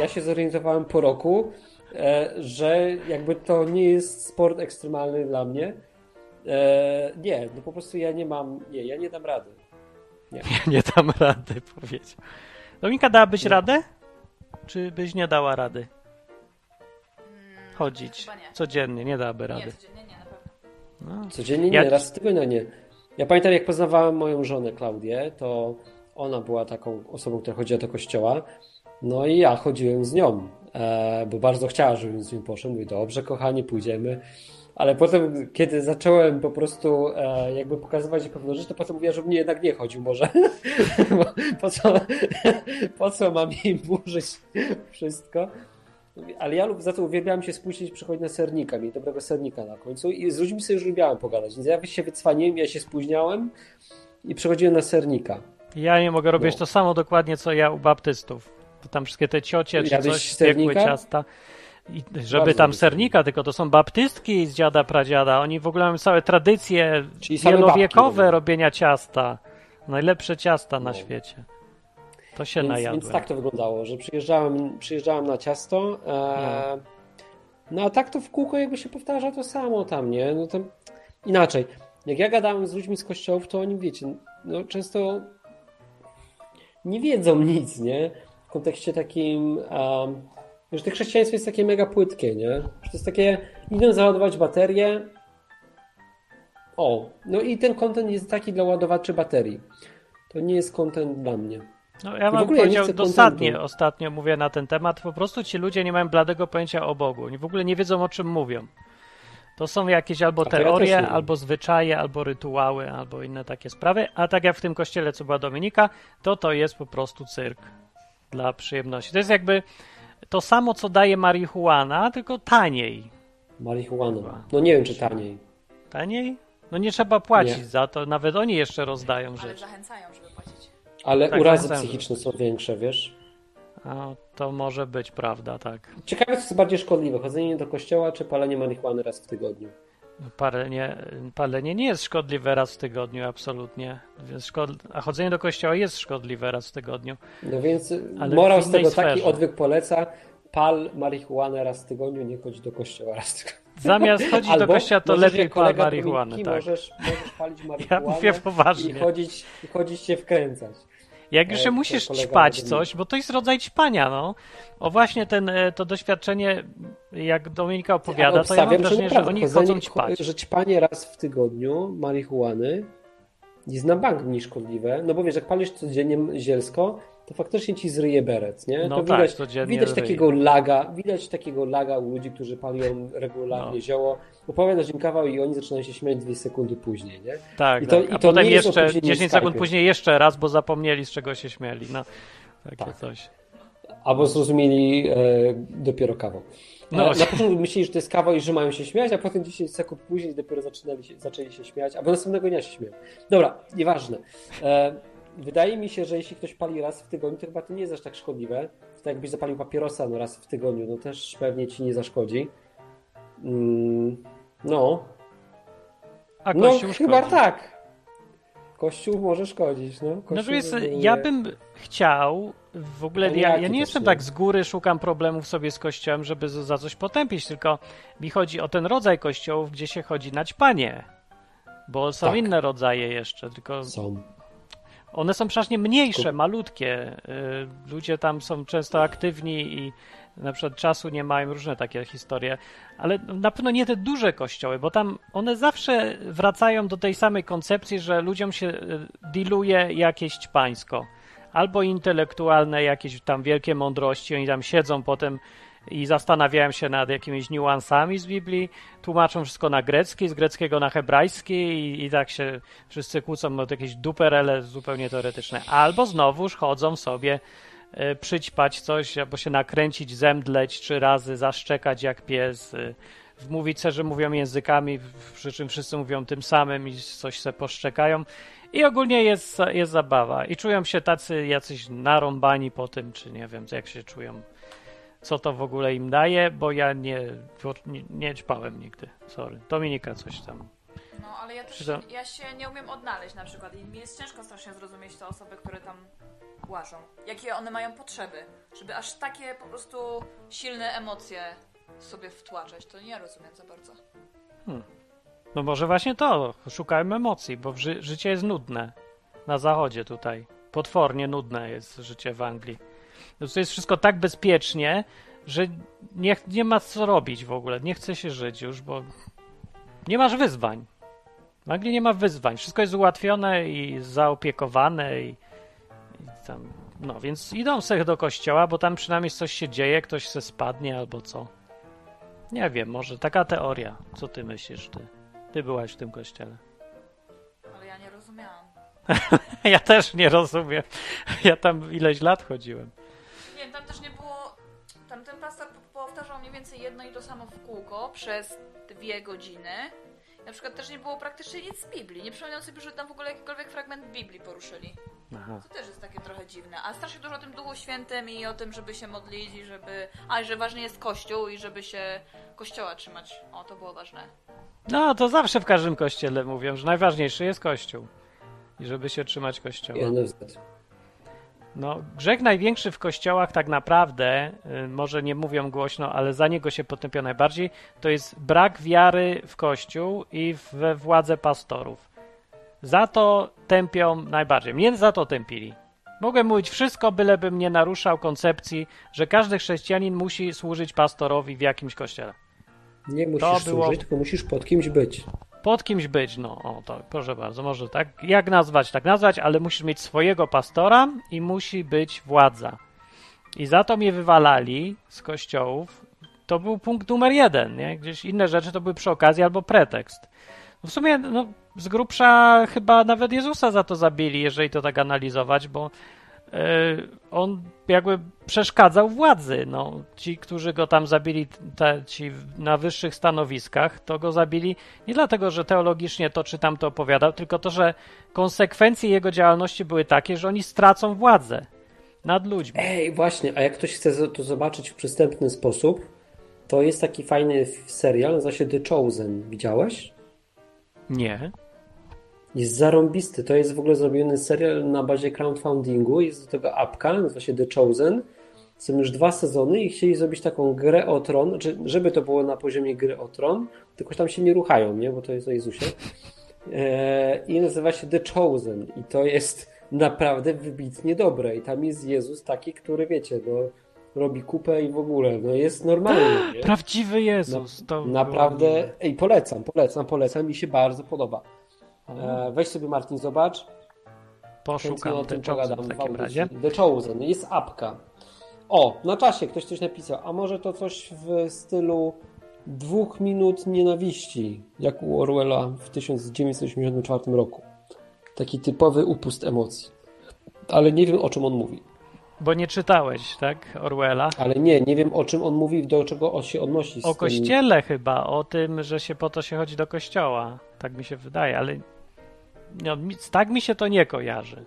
Ja się zorientowałem po roku, że jakby to nie jest sport ekstremalny dla mnie. Nie, no po prostu ja nie mam, nie, ja nie dam rady. Nie, ja nie dam rady, powiedział. Dominika, dałabyś nie. radę? Czy byś nie dała rady? Chodzić nie. codziennie, nie dałaby rady. Nie, codziennie nie, na pewno. No. Codziennie nie, ja... raz w tygodniu nie. Ja pamiętam, jak poznawałem moją żonę Klaudię, to ona była taką osobą, która chodziła do kościoła. No i ja chodziłem z nią, e, bo bardzo chciała, żebym z nią poszedł. Mówi, dobrze, kochani, pójdziemy. Ale potem, kiedy zacząłem po prostu e, jakby pokazywać jej pewne rzeczy, to potem mówiła, żebym jednak nie chodził może. po, co, po co mam jej burzyć wszystko? Ale ja lub za to uwielbiam się spóźnić, przychodzić na sernika, mieć dobrego sernika na końcu i z ludźmi sobie już lubiałem pogadać. Więc ja się wycwaniłem, ja się spóźniałem i przychodziłem na sernika. Ja nie mogę robić no. to samo dokładnie, co ja u baptystów. Tam wszystkie te ciocie czy coś piekły ciasta. I żeby Bardzo tam sernika, tylko to są baptystki z dziada pradziada. Oni w ogóle mają całe tradycje Czyli wielowiekowe robienia ciasta. Najlepsze ciasta no. na świecie. To się więc, najadłem. Więc tak to wyglądało, że przyjeżdżałem, przyjeżdżałem na ciasto, e, no. no. a tak to w kółko jakby się powtarza to samo tam, nie? No to inaczej. Jak ja gadałem z ludźmi z kościołów, to oni, wiecie, no często nie wiedzą nic, nie? W kontekście takim... Um, że to chrześcijaństwo jest takie mega płytkie, nie? Że to jest takie, idą załadować baterię. O, no i ten kontent jest taki dla ładowaczy baterii. To nie jest kontent dla mnie. No ja mam powiedział dosadnie ostatnio mówię na ten temat, po prostu ci ludzie nie mają bladego pojęcia o Bogu. Oni w ogóle nie wiedzą o czym mówią. To są jakieś albo teorie, ja albo zwyczaje, albo rytuały, albo inne takie sprawy. A tak jak w tym kościele, co była Dominika, to to jest po prostu cyrk dla przyjemności. To jest jakby to samo, co daje marihuana, tylko taniej. Marihuana. No nie wiem, czy taniej. Taniej? No nie trzeba płacić nie. za to, nawet oni jeszcze rozdają Ale rzeczy. zachęcają, żeby płacić. Ale tak, urazy psychiczne są większe, wiesz? A, to może być prawda, tak. Ciekawe, co jest bardziej szkodliwe, chodzenie do kościoła czy palenie marihuany raz w tygodniu? Palenie, palenie nie jest szkodliwe raz w tygodniu, absolutnie. A chodzenie do kościoła jest szkodliwe raz w tygodniu. No więc Ale morał z tego sferze. taki odwyk poleca, pal marihuanę raz w tygodniu, nie chodź do kościoła raz w tygodniu. Zamiast chodzić Albo do kościoła, to lepiej pal marihuanę. Tak. Możesz, możesz palić marihuanę ja mówię poważnie. i chodzić, i chodzić się wkręcać. Jak już się musisz ćpać coś, bo to jest rodzaj ćpania, no. O właśnie ten, e, to doświadczenie, jak Dominika opowiada, to ja mam wrażenie, że oni chodzą ćpać. Że ćpanie raz w tygodniu marihuany jest na bank mniej szkodliwe, no bo wiesz, jak palisz codziennie zielsko, to faktycznie ci zryje beret, nie? No to tak, widać, widać takiego laga, widać takiego laga u ludzi, którzy palią regularnie no. zioło. Opowiadasz im kawał i oni zaczynają się śmiać dwie sekundy później, nie? Tak, I to, tak. A i to potem jeszcze 10 sekund później jeszcze raz, bo zapomnieli z czego się śmieli. No, takie tak. coś. Albo zrozumieli e, dopiero kawał. No. Na początku myśleli, że to jest kawał i że mają się śmiać, a potem 10 sekund później dopiero zaczynali się, zaczęli się śmiać, albo następnego dnia się śmieją. Dobra, nieważne. E, wydaje mi się, że jeśli ktoś pali raz w tygodniu, to chyba to nie jest aż tak szkodliwe. To jakbyś zapalił papierosa no raz w tygodniu, no też pewnie ci nie zaszkodzi. Mm, no. A no, Kościół chyba tak. Kościół może szkodzić, no. Kościół no więc ja bym chciał w ogóle, ja, ja nie jestem nie. tak z góry, szukam problemów sobie z kościołem, żeby za coś potępić, tylko mi chodzi o ten rodzaj kościołów, gdzie się chodzi na ćpanie. Bo są tak. inne rodzaje jeszcze, tylko... Są. One są przeważnie mniejsze, malutkie. Y, ludzie tam są często aktywni i na przykład czasu nie mają, różne takie historie, ale na pewno nie te duże kościoły, bo tam one zawsze wracają do tej samej koncepcji, że ludziom się y, diluje jakieś ćpańsko. Albo intelektualne jakieś tam wielkie mądrości, oni tam siedzą potem i zastanawiałem się nad jakimiś niuansami z Biblii, tłumaczą wszystko na grecki, z greckiego na hebrajski i, i tak się wszyscy kłócą o jakieś duperele zupełnie teoretyczne. Albo znowuż chodzą sobie y, przyćpać coś, albo się nakręcić, zemdleć trzy razy, zaszczekać jak pies, y, wmówić se, że mówią językami, przy czym wszyscy mówią tym samym i coś se poszczekają. I ogólnie jest, jest zabawa. I czują się tacy jacyś narąbani po tym, czy nie wiem, jak się czują co to w ogóle im daje, bo ja nie, nie, nie ćpałem nigdy. Sorry. Dominika coś tam. No, ale ja też ja się nie umiem odnaleźć na przykład i mi jest ciężko strasznie zrozumieć te osoby, które tam łażą. Jakie one mają potrzeby, żeby aż takie po prostu silne emocje sobie wtłaczać. To nie rozumiem za bardzo. No może właśnie to, szukałem emocji, bo ży życie jest nudne. Na zachodzie tutaj. Potwornie nudne jest życie w Anglii. To jest wszystko tak bezpiecznie, że nie, nie ma co robić w ogóle. Nie chce się żyć już, bo nie masz wyzwań. W Anglii nie ma wyzwań. Wszystko jest ułatwione i zaopiekowane i, i tam. No więc idą sobie do kościoła, bo tam przynajmniej coś się dzieje, ktoś se spadnie albo co. Nie wiem, może taka teoria. Co ty myślisz, ty? Ty byłaś w tym kościele. Ale ja nie rozumiałam. Ja też nie rozumiem. Ja tam ileś lat chodziłem. Tam też nie było. Tam ten pastor po- powtarzał mniej więcej jedno i to samo w kółko przez dwie godziny. Na przykład też nie było praktycznie nic z Biblii. Nie przypominam sobie, że tam w ogóle jakikolwiek fragment Biblii poruszyli. Aha. To też jest takie trochę dziwne. A strasznie dużo o tym Duchu Świętym i o tym, żeby się modlić i żeby... A, i że ważny jest Kościół i żeby się Kościoła trzymać. O, to było ważne. No, to zawsze w każdym kościele mówią, że najważniejszy jest kościół. I żeby się trzymać kościoła. I NFZ. No, grzech największy w kościołach tak naprawdę, y, może nie mówią głośno, ale za niego się potępia najbardziej, to jest brak wiary w kościół i we władzę pastorów. Za to tępią najbardziej. Mnie za to tępili. Mogłem mówić wszystko, bylebym nie naruszał koncepcji, że każdy chrześcijanin musi służyć pastorowi w jakimś kościele. Nie musisz było- służyć, tylko musisz pod kimś być. Pod kimś być, no, o, to proszę bardzo, może tak, jak nazwać, tak nazwać, ale musisz mieć swojego pastora i musi być władza. I za to mnie wywalali z kościołów. To był punkt numer jeden, nie? Gdzieś inne rzeczy to były przy okazji albo pretekst. W sumie, no, z grubsza chyba nawet Jezusa za to zabili, jeżeli to tak analizować, bo on jakby przeszkadzał władzy. No, ci, którzy go tam zabili, te, ci na wyższych stanowiskach, to go zabili nie dlatego, że teologicznie to czy tamto opowiadał, tylko to, że konsekwencje jego działalności były takie, że oni stracą władzę nad ludźmi. Ej, właśnie, a jak ktoś chce to zobaczyć w przystępny sposób, to jest taki fajny serial, nazywa się The Chosen. Widziałeś? Nie. Jest zarąbisty. To jest w ogóle zrobiony serial na bazie crowdfundingu. Jest do tego apka, nazywa się The Chosen. Są już dwa sezony i chcieli zrobić taką grę o tron, znaczy, żeby to było na poziomie gry o tron, tylko tam się nie ruchają, nie? Bo to jest o Jezusie. Eee, I nazywa się The Chosen. I to jest naprawdę wybitnie dobre. I tam jest Jezus taki, który wiecie, no, robi kupę i w ogóle, no jest normalny. Nie? Prawdziwy Jezus. to Naprawdę, ej, polecam, polecam, polecam, mi się bardzo podoba. E, weź sobie Martin, zobacz. Poszukam tym pogadam w w takim audycji. razie. The Chosen, jest apka. O, na czasie ktoś coś napisał, a może to coś w stylu dwóch minut nienawiści, jak u Orwella w 1984 roku. Taki typowy upust emocji. Ale nie wiem, o czym on mówi. Bo nie czytałeś, tak, Orwella? Ale nie, nie wiem, o czym on mówi, do czego on się odnosi. O tym- kościele chyba, o tym, że się po to się chodzi do kościoła. Tak mi się wydaje, ale no, tak mi się to nie kojarzy.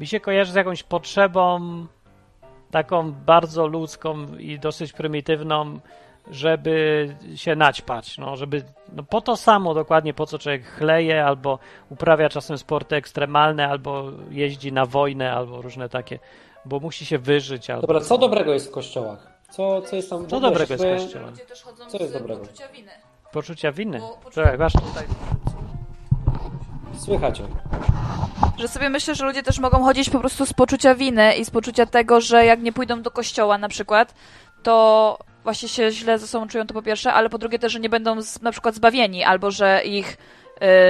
Mi się kojarzy z jakąś potrzebą taką bardzo ludzką i dosyć prymitywną, żeby się naćpać, no, żeby no, po to samo dokładnie, po co człowiek chleje, albo uprawia czasem sporty ekstremalne, albo jeździ na wojnę, albo różne takie, bo musi się wyżyć. Albo... Dobra, co dobrego jest w kościołach? Co, co jest tam... Co dobrego jest w kościele? Ludzie też chodzą Co jest z dobrego? poczucia winy. Poczucia winy. Bo poczucia- Czekaj, masz tutaj. Słychać. Że sobie myślę, że ludzie też mogą chodzić po prostu z poczucia winy i z poczucia tego, że jak nie pójdą do kościoła na przykład, to właśnie się źle ze sobą czują, to po pierwsze, ale po drugie też, że nie będą z, na przykład zbawieni, albo że ich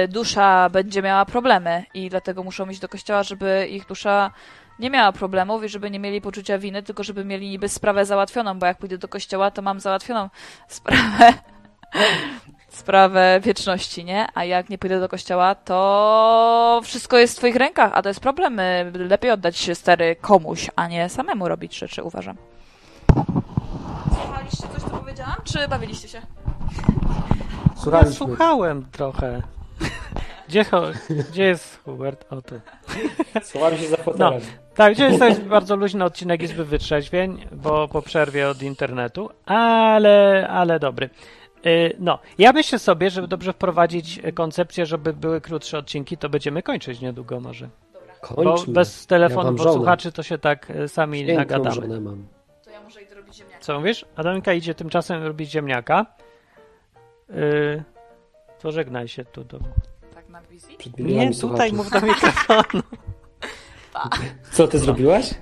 y, dusza będzie miała problemy i dlatego muszą iść do kościoła, żeby ich dusza nie miała problemów i żeby nie mieli poczucia winy, tylko żeby mieli niby sprawę załatwioną, bo jak pójdę do kościoła, to mam załatwioną sprawę sprawę wieczności, nie? A jak nie pójdę do kościoła, to wszystko jest w twoich rękach, a to jest problem. Y, Lepiej oddać się stary komuś, a nie samemu robić rzeczy, uważam. Słuchaliście coś, co powiedziałam, czy bawiliście się? Ja słuchałem trochę. Gdzie, gdzie jest Hubert? O tu. Schowam się za fotelem. No, tak, gdzie jest bardzo luźny odcinek Izby Wytrzeźwień, bo po przerwie od internetu, ale, ale dobry. Y, no, ja myślę sobie, żeby dobrze wprowadzić koncepcję, żeby były krótsze odcinki, to będziemy kończyć niedługo może. Kończmy. Bo bez telefonu ja posłuchaczy to się tak y, sami Piękną nagadamy. mam. To ja muszę iść robić ziemniaka. Co mówisz? Adamika idzie tymczasem robić ziemniaka. Yy, to żegnaj się tu do... Tak na wizji? Nie, tutaj mów do mikrofonu. Co ty zrobiłaś?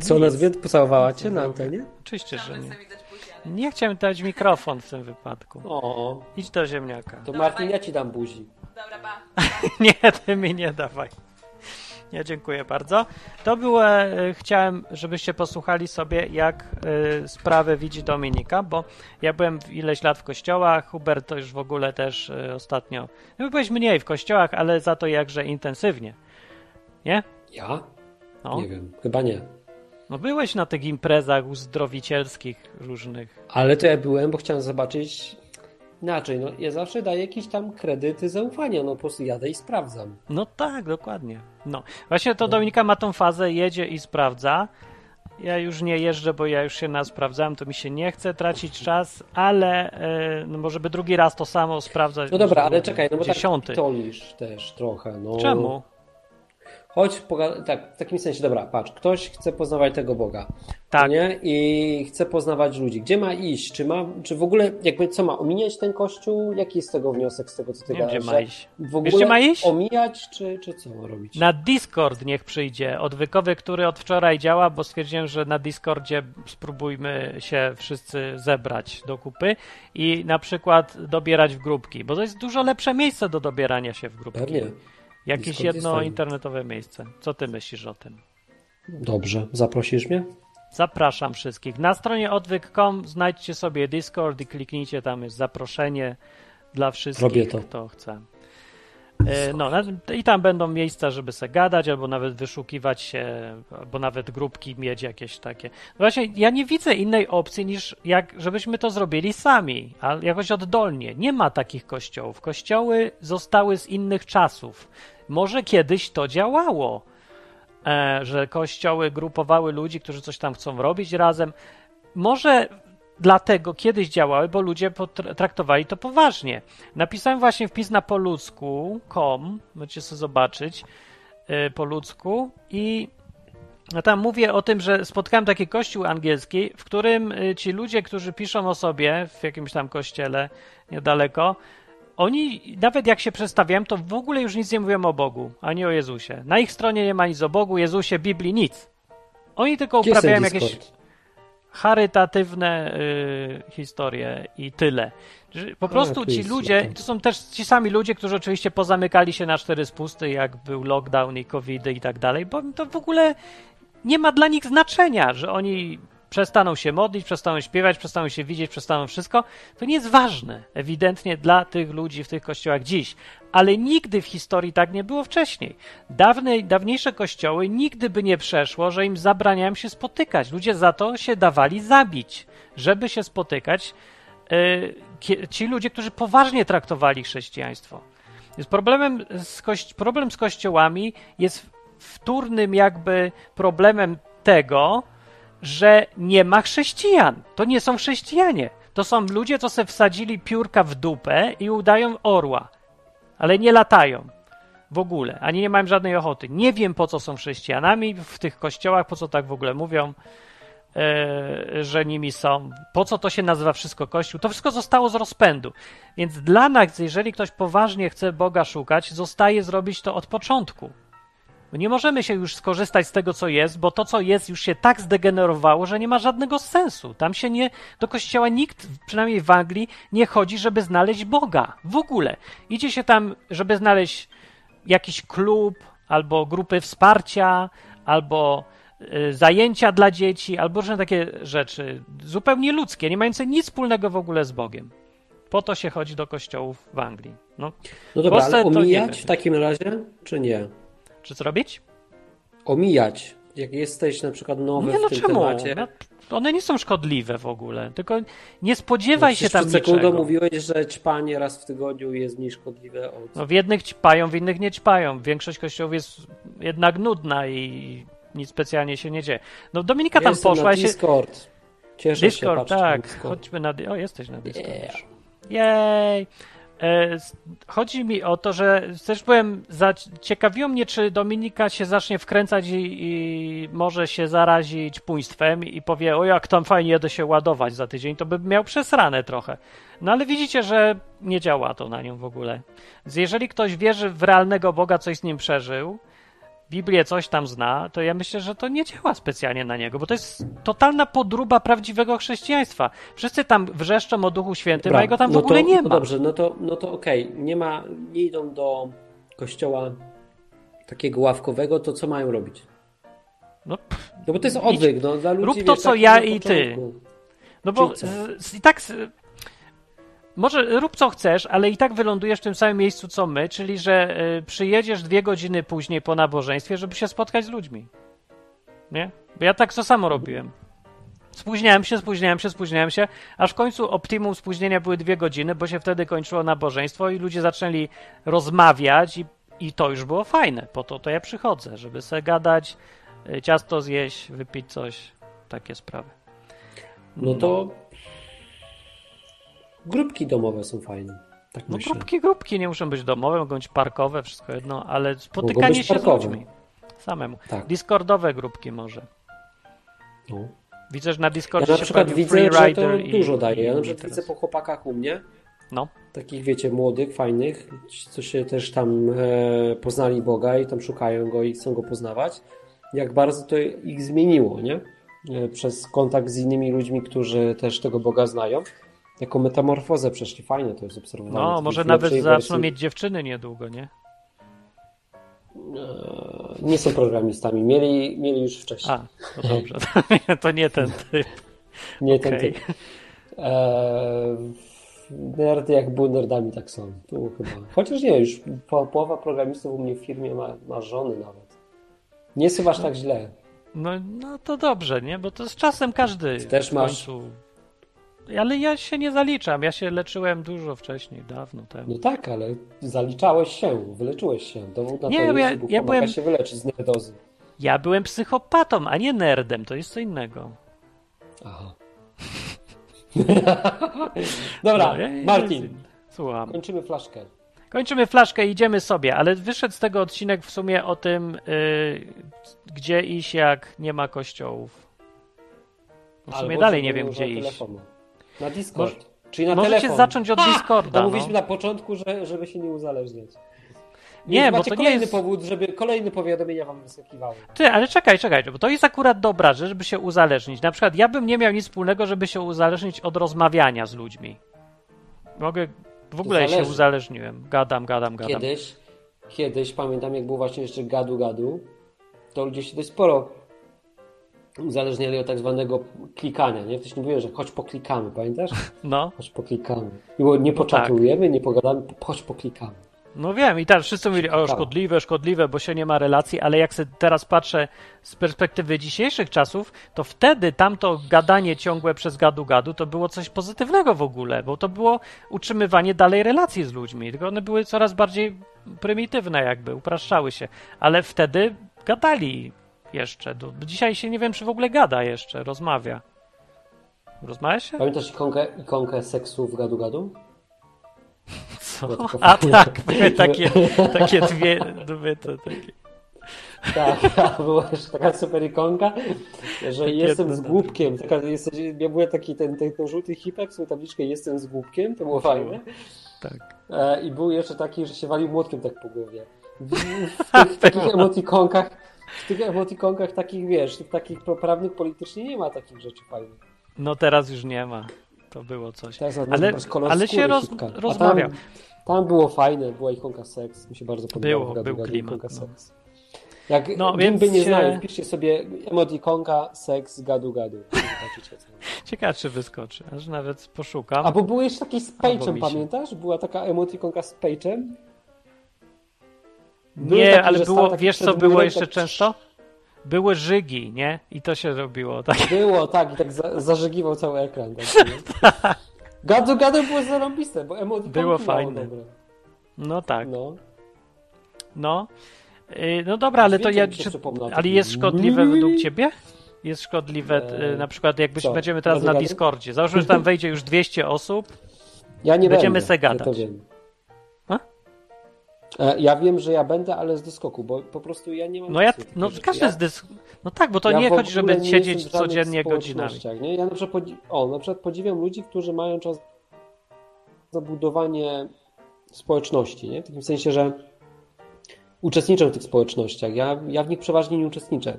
Co, nas pocałowała cię na antenie? Oczywiście, że nie. Nie chciałem dać mikrofon w tym wypadku. O. Idź do ziemniaka. To Martin, ja ci dam buzi. Dobra, pa. nie, ty mi nie dawaj. Nie, dziękuję bardzo. To było, e, chciałem, żebyście posłuchali sobie, jak y, sprawę widzi Dominika, bo ja byłem ileś lat w kościołach, Hubert to już w ogóle też y, ostatnio, no byłeś mniej w kościołach, ale za to jakże intensywnie. Nie? Ja? No. Nie wiem, chyba nie. No byłeś na tych imprezach uzdrowicielskich różnych. Ale to ja byłem, bo chciałem zobaczyć inaczej. No, ja zawsze daję jakieś tam kredyty zaufania. No po prostu jadę i sprawdzam. No tak, dokładnie. No. Właśnie to no. Dominika ma tą fazę, jedzie i sprawdza. Ja już nie jeżdżę, bo ja już się na sprawdzałem, to mi się nie chce tracić czas, ale yy, no może by drugi raz to samo sprawdzać. No dobra, ale czekaj, no bo tak dziesiąty. tak tolisz też trochę. No. Czemu? Chodź, tak, w takim sensie, dobra, patrz, ktoś chce poznawać tego Boga, tak. nie? I chce poznawać ludzi. Gdzie ma iść? Czy ma, czy w ogóle, jakby, co ma, omijać ten kościół? Jaki jest tego wniosek z tego, co ty nie gadasz? Gdzie ma iść? W ogóle Wiesz, ma iść? omijać, czy, czy co ma robić? Na Discord niech przyjdzie, odwykowy, który od wczoraj działa, bo stwierdziłem, że na Discordzie spróbujmy się wszyscy zebrać do kupy i na przykład dobierać w grupki, bo to jest dużo lepsze miejsce do dobierania się w grupki. Pewnie. Jakieś Discord jedno internetowe miejsce. Co ty myślisz o tym? Dobrze. Zaprosisz mnie? Zapraszam wszystkich. Na stronie odwyk.com znajdźcie sobie Discord i kliknijcie, tam jest zaproszenie dla wszystkich, Robię to. kto chce. E, no, i tam będą miejsca, żeby se gadać, albo nawet wyszukiwać się, albo nawet grupki mieć jakieś takie. Właśnie, ja nie widzę innej opcji niż jak, żebyśmy to zrobili sami, ale jakoś oddolnie. Nie ma takich kościołów. Kościoły zostały z innych czasów. Może kiedyś to działało, e, że kościoły grupowały ludzi, którzy coś tam chcą robić razem. Może dlatego kiedyś działały, bo ludzie traktowali to poważnie. Napisałem właśnie wpis na poludzku.com, możecie sobie zobaczyć yy, po ludzku i tam mówię o tym, że spotkałem taki kościół angielski, w którym y, ci ludzie, którzy piszą o sobie w jakimś tam kościele niedaleko, oni nawet jak się przedstawiałem, to w ogóle już nic nie mówią o Bogu, ani o Jezusie. Na ich stronie nie ma nic o Bogu, Jezusie, Biblii, nic. Oni tylko uprawiają jakieś charytatywne y, historie i tyle. Po prostu ci ludzie, to są też ci sami ludzie, którzy oczywiście pozamykali się na cztery spusty, jak był lockdown i covid i tak dalej, bo to w ogóle nie ma dla nich znaczenia, że oni przestaną się modlić, przestaną śpiewać, przestaną się widzieć, przestaną wszystko, to nie jest ważne ewidentnie dla tych ludzi w tych kościołach dziś. Ale nigdy w historii tak nie było wcześniej. Dawne, dawniejsze kościoły nigdy by nie przeszło, że im zabraniałem się spotykać. Ludzie za to się dawali zabić, żeby się spotykać. Yy, ci ludzie, którzy poważnie traktowali chrześcijaństwo. Jest problemem z problem z kościołami jest wtórnym jakby problemem tego, że nie ma chrześcijan. To nie są chrześcijanie. To są ludzie, co se wsadzili piórka w dupę i udają orła. Ale nie latają. W ogóle. Ani nie mają żadnej ochoty. Nie wiem, po co są chrześcijanami w tych kościołach, po co tak w ogóle mówią, yy, że nimi są. Po co to się nazywa wszystko kościół? To wszystko zostało z rozpędu. Więc dla nas, jeżeli ktoś poważnie chce Boga szukać, zostaje zrobić to od początku. Nie możemy się już skorzystać z tego, co jest, bo to, co jest, już się tak zdegenerowało, że nie ma żadnego sensu. Tam się nie, do kościoła nikt, przynajmniej w Anglii, nie chodzi, żeby znaleźć Boga. W ogóle. Idzie się tam, żeby znaleźć jakiś klub, albo grupy wsparcia, albo y, zajęcia dla dzieci, albo różne takie rzeczy, zupełnie ludzkie, nie mające nic wspólnego w ogóle z Bogiem. Po to się chodzi do kościołów w Anglii. No, no dobra, ale omijać w takim razie, czy nie? Czy co robić? Omijać. Jak jesteś na przykład nowy nie, no w tym czemu? temacie. Ja one nie są szkodliwe w ogóle, tylko nie spodziewaj no, się tam niczego. mówiłeś, że ćpanie raz w tygodniu jest mniej szkodliwe od... No w jednych ćpają, w innych nie ćpają. Większość kościołów jest jednak nudna i nic specjalnie się nie dzieje. No Dominika tam Jestem poszła na i się... Discord. Cieszę Discord, się, patrzcie na tak. Discord. Chodźmy na... O, jesteś na Discord. Yeah. Jej! E, Chodzi mi o to, że też byłem, zaciekawiło mnie, czy Dominika się zacznie wkręcać i, i może się zarazić puństwem i powie, o jak tam fajnie jedę się ładować za tydzień, to by miał przesrane trochę. No ale widzicie, że nie działa to na nią w ogóle. Jeżeli ktoś wierzy w realnego Boga, coś z nim przeżył, Biblię coś tam zna, to ja myślę, że to nie działa specjalnie na niego, bo to jest totalna podruba prawdziwego chrześcijaństwa. Wszyscy tam wrzeszczą o Duchu Świętym, Dobra, a jego tam w no ogóle to, nie No ma. dobrze, no to, no to okej, nie ma, nie idą do kościoła takiego ławkowego, to co mają robić? No, No bo to jest odwyk, no dla ludzi, Rób to, wiesz, co ja i ty. No bo z, i tak. Może rób co chcesz, ale i tak wylądujesz w tym samym miejscu co my, czyli że y, przyjedziesz dwie godziny później po nabożeństwie, żeby się spotkać z ludźmi. Nie? Bo ja tak to samo robiłem. Spóźniałem się, spóźniałem się, spóźniałem się, aż w końcu optimum spóźnienia były dwie godziny, bo się wtedy kończyło nabożeństwo i ludzie zaczęli rozmawiać i, i to już było fajne. Po to to ja przychodzę, żeby sobie gadać, y, ciasto zjeść, wypić coś, takie sprawy. No to grupki domowe są fajne. Tak No myślę. grupki, grupki nie muszą być domowe, mogą być parkowe, wszystko jedno, ale spotykanie się parkowe. z ludźmi samemu. Tak. Discordowe grupki może. No. Widzę, że na Ja Discordzie na się przykład widzę, że to i- dużo daje. Ja na przykład widzę po chłopakach u mnie, No, takich wiecie, młodych, fajnych, co się też tam e, poznali Boga i tam szukają Go i chcą Go poznawać, jak bardzo to ich zmieniło, nie? E, Przez kontakt z innymi ludźmi, którzy też tego Boga znają. Jaką metamorfozę przeszli. Fajne to jest obserwowane. no może nawet zaczną wersji. mieć dziewczyny niedługo, nie? E, Nie są programistami. Mieli, mieli już wcześniej. A, to dobrze. to nie ten typ. Nie ten okej. typ. E, nerdy jak były nerdami, tak są. Tu chyba. Chociaż nie, już po, połowa programistów u mnie w firmie ma, ma żony nawet. Nie jest chyba aż tak źle. No, no to dobrze, nie? Bo to z czasem każdy Ty też masz- końcu... Ale ja się nie zaliczam. Ja się leczyłem dużo wcześniej, dawno temu. No tak, ale zaliczałeś się, wyleczyłeś się. Dowód na Nie, to ja- ja byłem- się wyleczyć z nerdozy. Ja byłem psychopatą, a nie nerdem. To jest co innego. Aha. Dobra, No, Martin, Słucham. kończymy flaszkę. Kończymy flaszkę i idziemy sobie, ale wyszedł z tego odcinek w sumie o tym, y, gdzie iść, jak nie ma kościołów. W sumie Albo dalej nie wiem, gdzie iść. telefonu. Na Discord. Może- Czyli na Możecie telefon. zacząć od! Discorda. No. mówiliśmy na początku, że, żeby się nie uzależniać. Nie, Więc bo macie to nie kolejny jest- powód, żeby kolejne powiadomienia wam wyskakiwały. Ty, ale czekaj, czekaj, bo to jest akurat dobra rzecz, żeby się uzależnić. Na przykład ja bym nie miał nic wspólnego, żeby się uzależnić od rozmawiania z ludźmi. Mogę, w ogóle się uzależniłem. Gadam, gadam, gadam. Kiedyś, kiedyś, pamiętam jak było właśnie jeszcze gadu gadu, to ludzie się dość sporo uzależniali od tak zwanego klikania, nie? Ktoś mówił, że chodź poklikamy, pamiętasz? No, Chodź poklikamy. I było, nie poczatujemy, nie pogadamy, chodź poklikamy. no wiem i teraz wszyscy mówili, o Ciekawe. szkodliwe, szkodliwe, bo się nie ma relacji, ale jak sobie teraz patrzę z perspektywy dzisiejszych czasów, to wtedy tamto gadanie ciągłe przez gadu-gadu to było coś pozytywnego w ogóle, bo to było utrzymywanie dalej relacji z ludźmi, tylko one były coraz bardziej prymitywne jakby, upraszczały się, ale wtedy gadali jeszcze. Do, dzisiaj się nie wiem, czy w ogóle gada jeszcze, rozmawia. Rozmawia się? Pamiętasz ikonkę, ikonkę seksu w gadu gadu? Co? A tak, były takie, takie dwie, dwie to takie. Tak, tak, była jeszcze taka super ikonka, że jestem jedno z głupkiem. Taka, jest, ja byłem taki ten, ten, ten żółty hipek, z tą tabliczkę jestem z głupkiem, to było fajne. Tak. E, I był jeszcze taki, że się walił młotkiem tak po głowie. W, w, tych, w takich emotikonkach, w tych emotikonkach takich, wiesz, tych takich poprawnych politycznie nie ma takich rzeczy fajnych. No teraz już nie ma. To było coś. Teraz Ale- ale, się roz- rozmawiał. Tam, tam było fajne, była ikonka seks, mi się bardzo podobało. Było, w był klimat, Ikonka no. seks. Jak No, więc by nie się- znają, wpiszcie sobie emotikonka seks gadu gadu. Ciekawe, czy wyskoczy. Aż nawet poszukam. A bo był jeszcze taki z Albo page'em, pamiętasz? Była taka emotikonka z page'em. Nie, ale było, wiesz co było jeszcze często? były żygi, nie? I to się robiło, tak? Było, tak, i tak za, zażygiwał cały ekran. Tak, gadu, gadu było zarąbiste, bo emoty Było fajne. Dobre. No tak. No. No. Yy, no dobra, ale to Zdjęcie ja. Czy, ale jest szkodliwe według ciebie? Jest szkodliwe, Eee, yy, na przykład jakbyś co? będziemy teraz Gadu, na? Discordzie. Załóżmy, że tam wejdzie już 200 osób. Ja nie Będziemy będę, se ja gadać. to wiem. A? E, Ja wiem, że ja będę, ale z doskoku, bo po prostu ja nie mam No ja, no każdy ja, z dys... No tak, bo to ja nie chodzi, żeby nie siedzieć codziennie godzinami. Nie? Ja na przykład, podzi- o, na przykład podziwiam ludzi, którzy mają czas na budowanie społeczności, nie? W takim sensie, że uczestniczą w tych społecznościach. Ja, ja w nich przeważnie nie uczestniczę.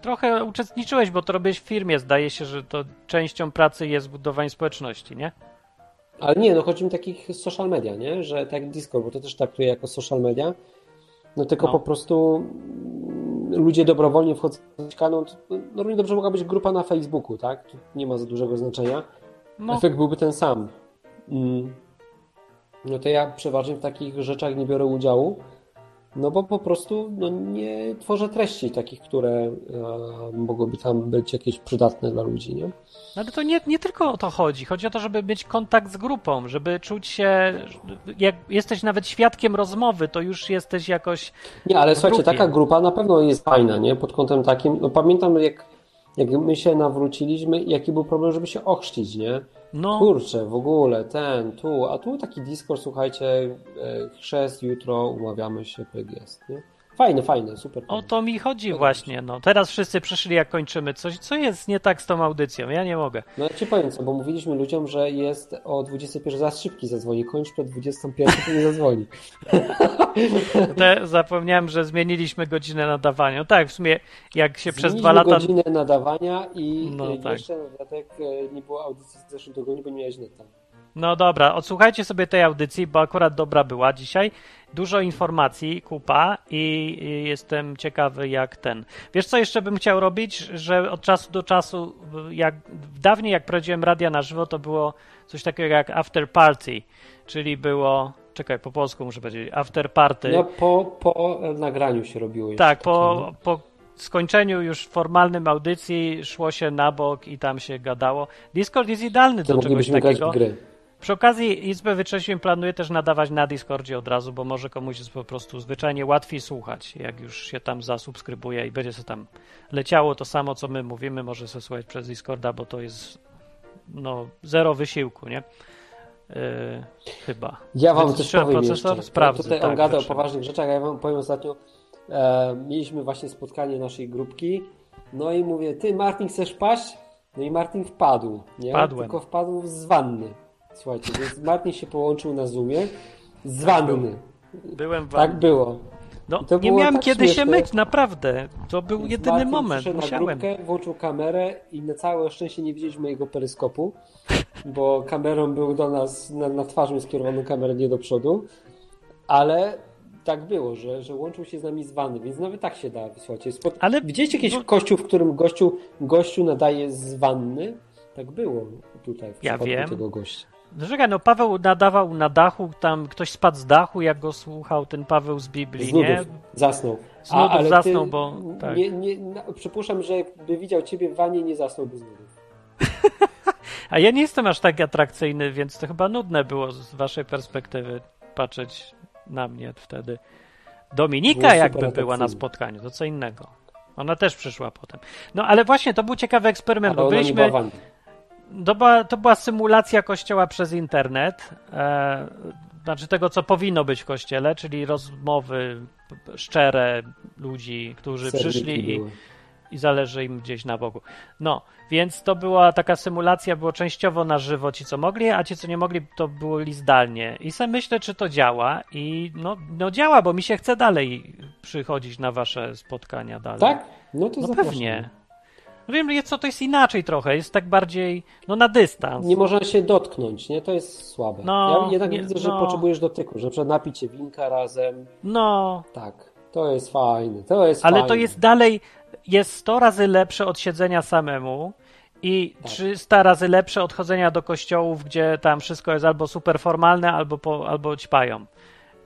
Trochę uczestniczyłeś, bo to robisz w firmie. Zdaje się, że to częścią pracy jest budowanie społeczności, nie? Ale nie, no chodzi mi takich social media, nie? Że tak Discord, bo to też traktuję jako social media, no tylko No. po prostu ludzie dobrowolnie wchodzą w to, no równie dobrze mogła być grupa na Facebooku, tak? Tu nie ma za dużego znaczenia. No, Efekt byłby ten sam. Mm. No to ja przeważnie w takich rzeczach nie biorę udziału, no bo po prostu no, nie tworzę treści takich, które e, mogłyby tam być jakieś przydatne dla ludzi, nie? ale to nie, nie tylko o to chodzi. Chodzi o to, żeby mieć kontakt z grupą, żeby czuć się, jak jesteś nawet świadkiem rozmowy, to już jesteś jakoś. Nie, ale słuchajcie, taka grupa na pewno jest fajna, nie? Pod kątem takim, no pamiętam jak, jak my się nawróciliśmy, jaki był problem, żeby się ochrzcić, nie? No, Kurczę, w ogóle, ten, tu, a tu taki Discord, słuchajcie, e, chrzest, jutro, umawiamy się, pyk jest, nie? Fajne, fajne, super. o to mi chodzi właśnie. No, teraz wszyscy przyszli, jak kończymy coś. Co jest nie tak z tą audycją? Ja nie mogę. No ja ci powiem co, bo mówiliśmy ludziom, że jest o 21 zaraz szybki zadzwoni, kończ przed 21, to nie zadzwoni. Te, zapomniałem, że zmieniliśmy godzinę nadawania. Tak, w sumie jak się przez dwa lata. godzinę nadawania i No e, tak. jeszcze na dodatek e, nie było audycji w zeszłym tygodniu, bo nie miałeś neta. No dobra, odsłuchajcie sobie tej audycji, bo akurat dobra była dzisiaj. Dużo informacji, kupa i, jestem ciekawy jak ten. Wiesz co jeszcze bym chciał robić, że od czasu do czasu, jak dawniej jak prowadziłem radia na żywo, to było coś takiego jak after party, czyli było, czekaj, po polsku muszę powiedzieć, after party. No po, po nagraniu się robiło tak, po, po skończeniu już formalnym audycji szło się na bok i tam się gadało. Discord jest idealny To do czegoś takiego. gry. Przy okazji Izbę Wytrzeźwień planuję też nadawać na Discordzie od razu, bo może komuś jest po prostu zwyczajnie łatwiej słuchać, jak już się tam zasubskrybuje i będzie się tam leciało to samo, co my mówimy, może się słuchać przez Discorda, bo to jest no zero wysiłku, nie? Yy, chyba. Ja wam Wyciszyłem coś powiem procesor? jeszcze. Sprawdzę, Tutaj tak, on gada o poważnych rzeczach, a ja wam powiem ostatnio, e, mieliśmy właśnie spotkanie naszej grupki, no i mówię, ty Martin chcesz paść? No i Martin wpadł, nie? Wpadłem. Tylko wpadł z wanny. Słuchajcie, więc Martin się połączył na Zoomie z wanny. Byłem w Tak było. No, nie było miałem tak kiedy się śmieszne. myć, naprawdę. To był Więc jedyny Martin moment, musiałem. na grupkę, włączył kamerę i na całe szczęście nie widzieliśmy mojego peryskopu, bo kamerą był do nas, na, na twarz miał skierowaną kamerę, nie do przodu, ale tak było, że, że łączył się z nami z wanny, więc nawet tak się da, słuchajcie. Spod... Ale- Widzieliście kiedyś bo- kościół, w którym gościu, gościu nadaje z wanny? Tak było tutaj w Ja przypadku wiem. tego gościa. No czekaj, no Paweł nadawał na dachu, tam ktoś spadł z dachu, jak go słuchał, ten Paweł z Biblii, Z nie? zasnął. Z nudów zasnął, bo- tak. Nie, nie, na, przypuszczam, że jakby widział ciebie w wanie, nie zasnąłby z nudów. A ja nie jestem aż tak atrakcyjny, więc to chyba nudne było z waszej perspektywy patrzeć na mnie wtedy. Dominika Było jakby była na spotkaniu, to co innego. Ona też przyszła potem. No ale właśnie, to był ciekawy eksperyment, Ale bo byliśmy... To była, to była symulacja kościoła przez internet. E, znaczy tego, co powinno być w kościele, czyli rozmowy szczere ludzi, którzy Serniki przyszli i, i zależy im gdzieś na Bogu. No, więc to była taka symulacja, było częściowo na żywo ci, co mogli, a ci, co nie mogli, to byli zdalnie. I sobie myślę, czy to działa i no, no działa, bo mi się chce dalej przychodzić na wasze spotkania dalej. Tak? No to No zapraszam. pewnie. No Wiem, że co to jest inaczej trochę, jest tak bardziej, no na dystans. Nie można się dotknąć, nie? To jest słabe. No, ja jednak nie- widzę, że no. potrzebujesz dotyku, że przed napicie winka razem. No, Tak, to jest fajne. To jest ale fajne. to jest dalej, jest 100 razy lepsze od siedzenia samemu i Tak. 300 razy lepsze od chodzenia do kościołów, gdzie tam wszystko jest albo super formalne, albo, po, albo ćpają.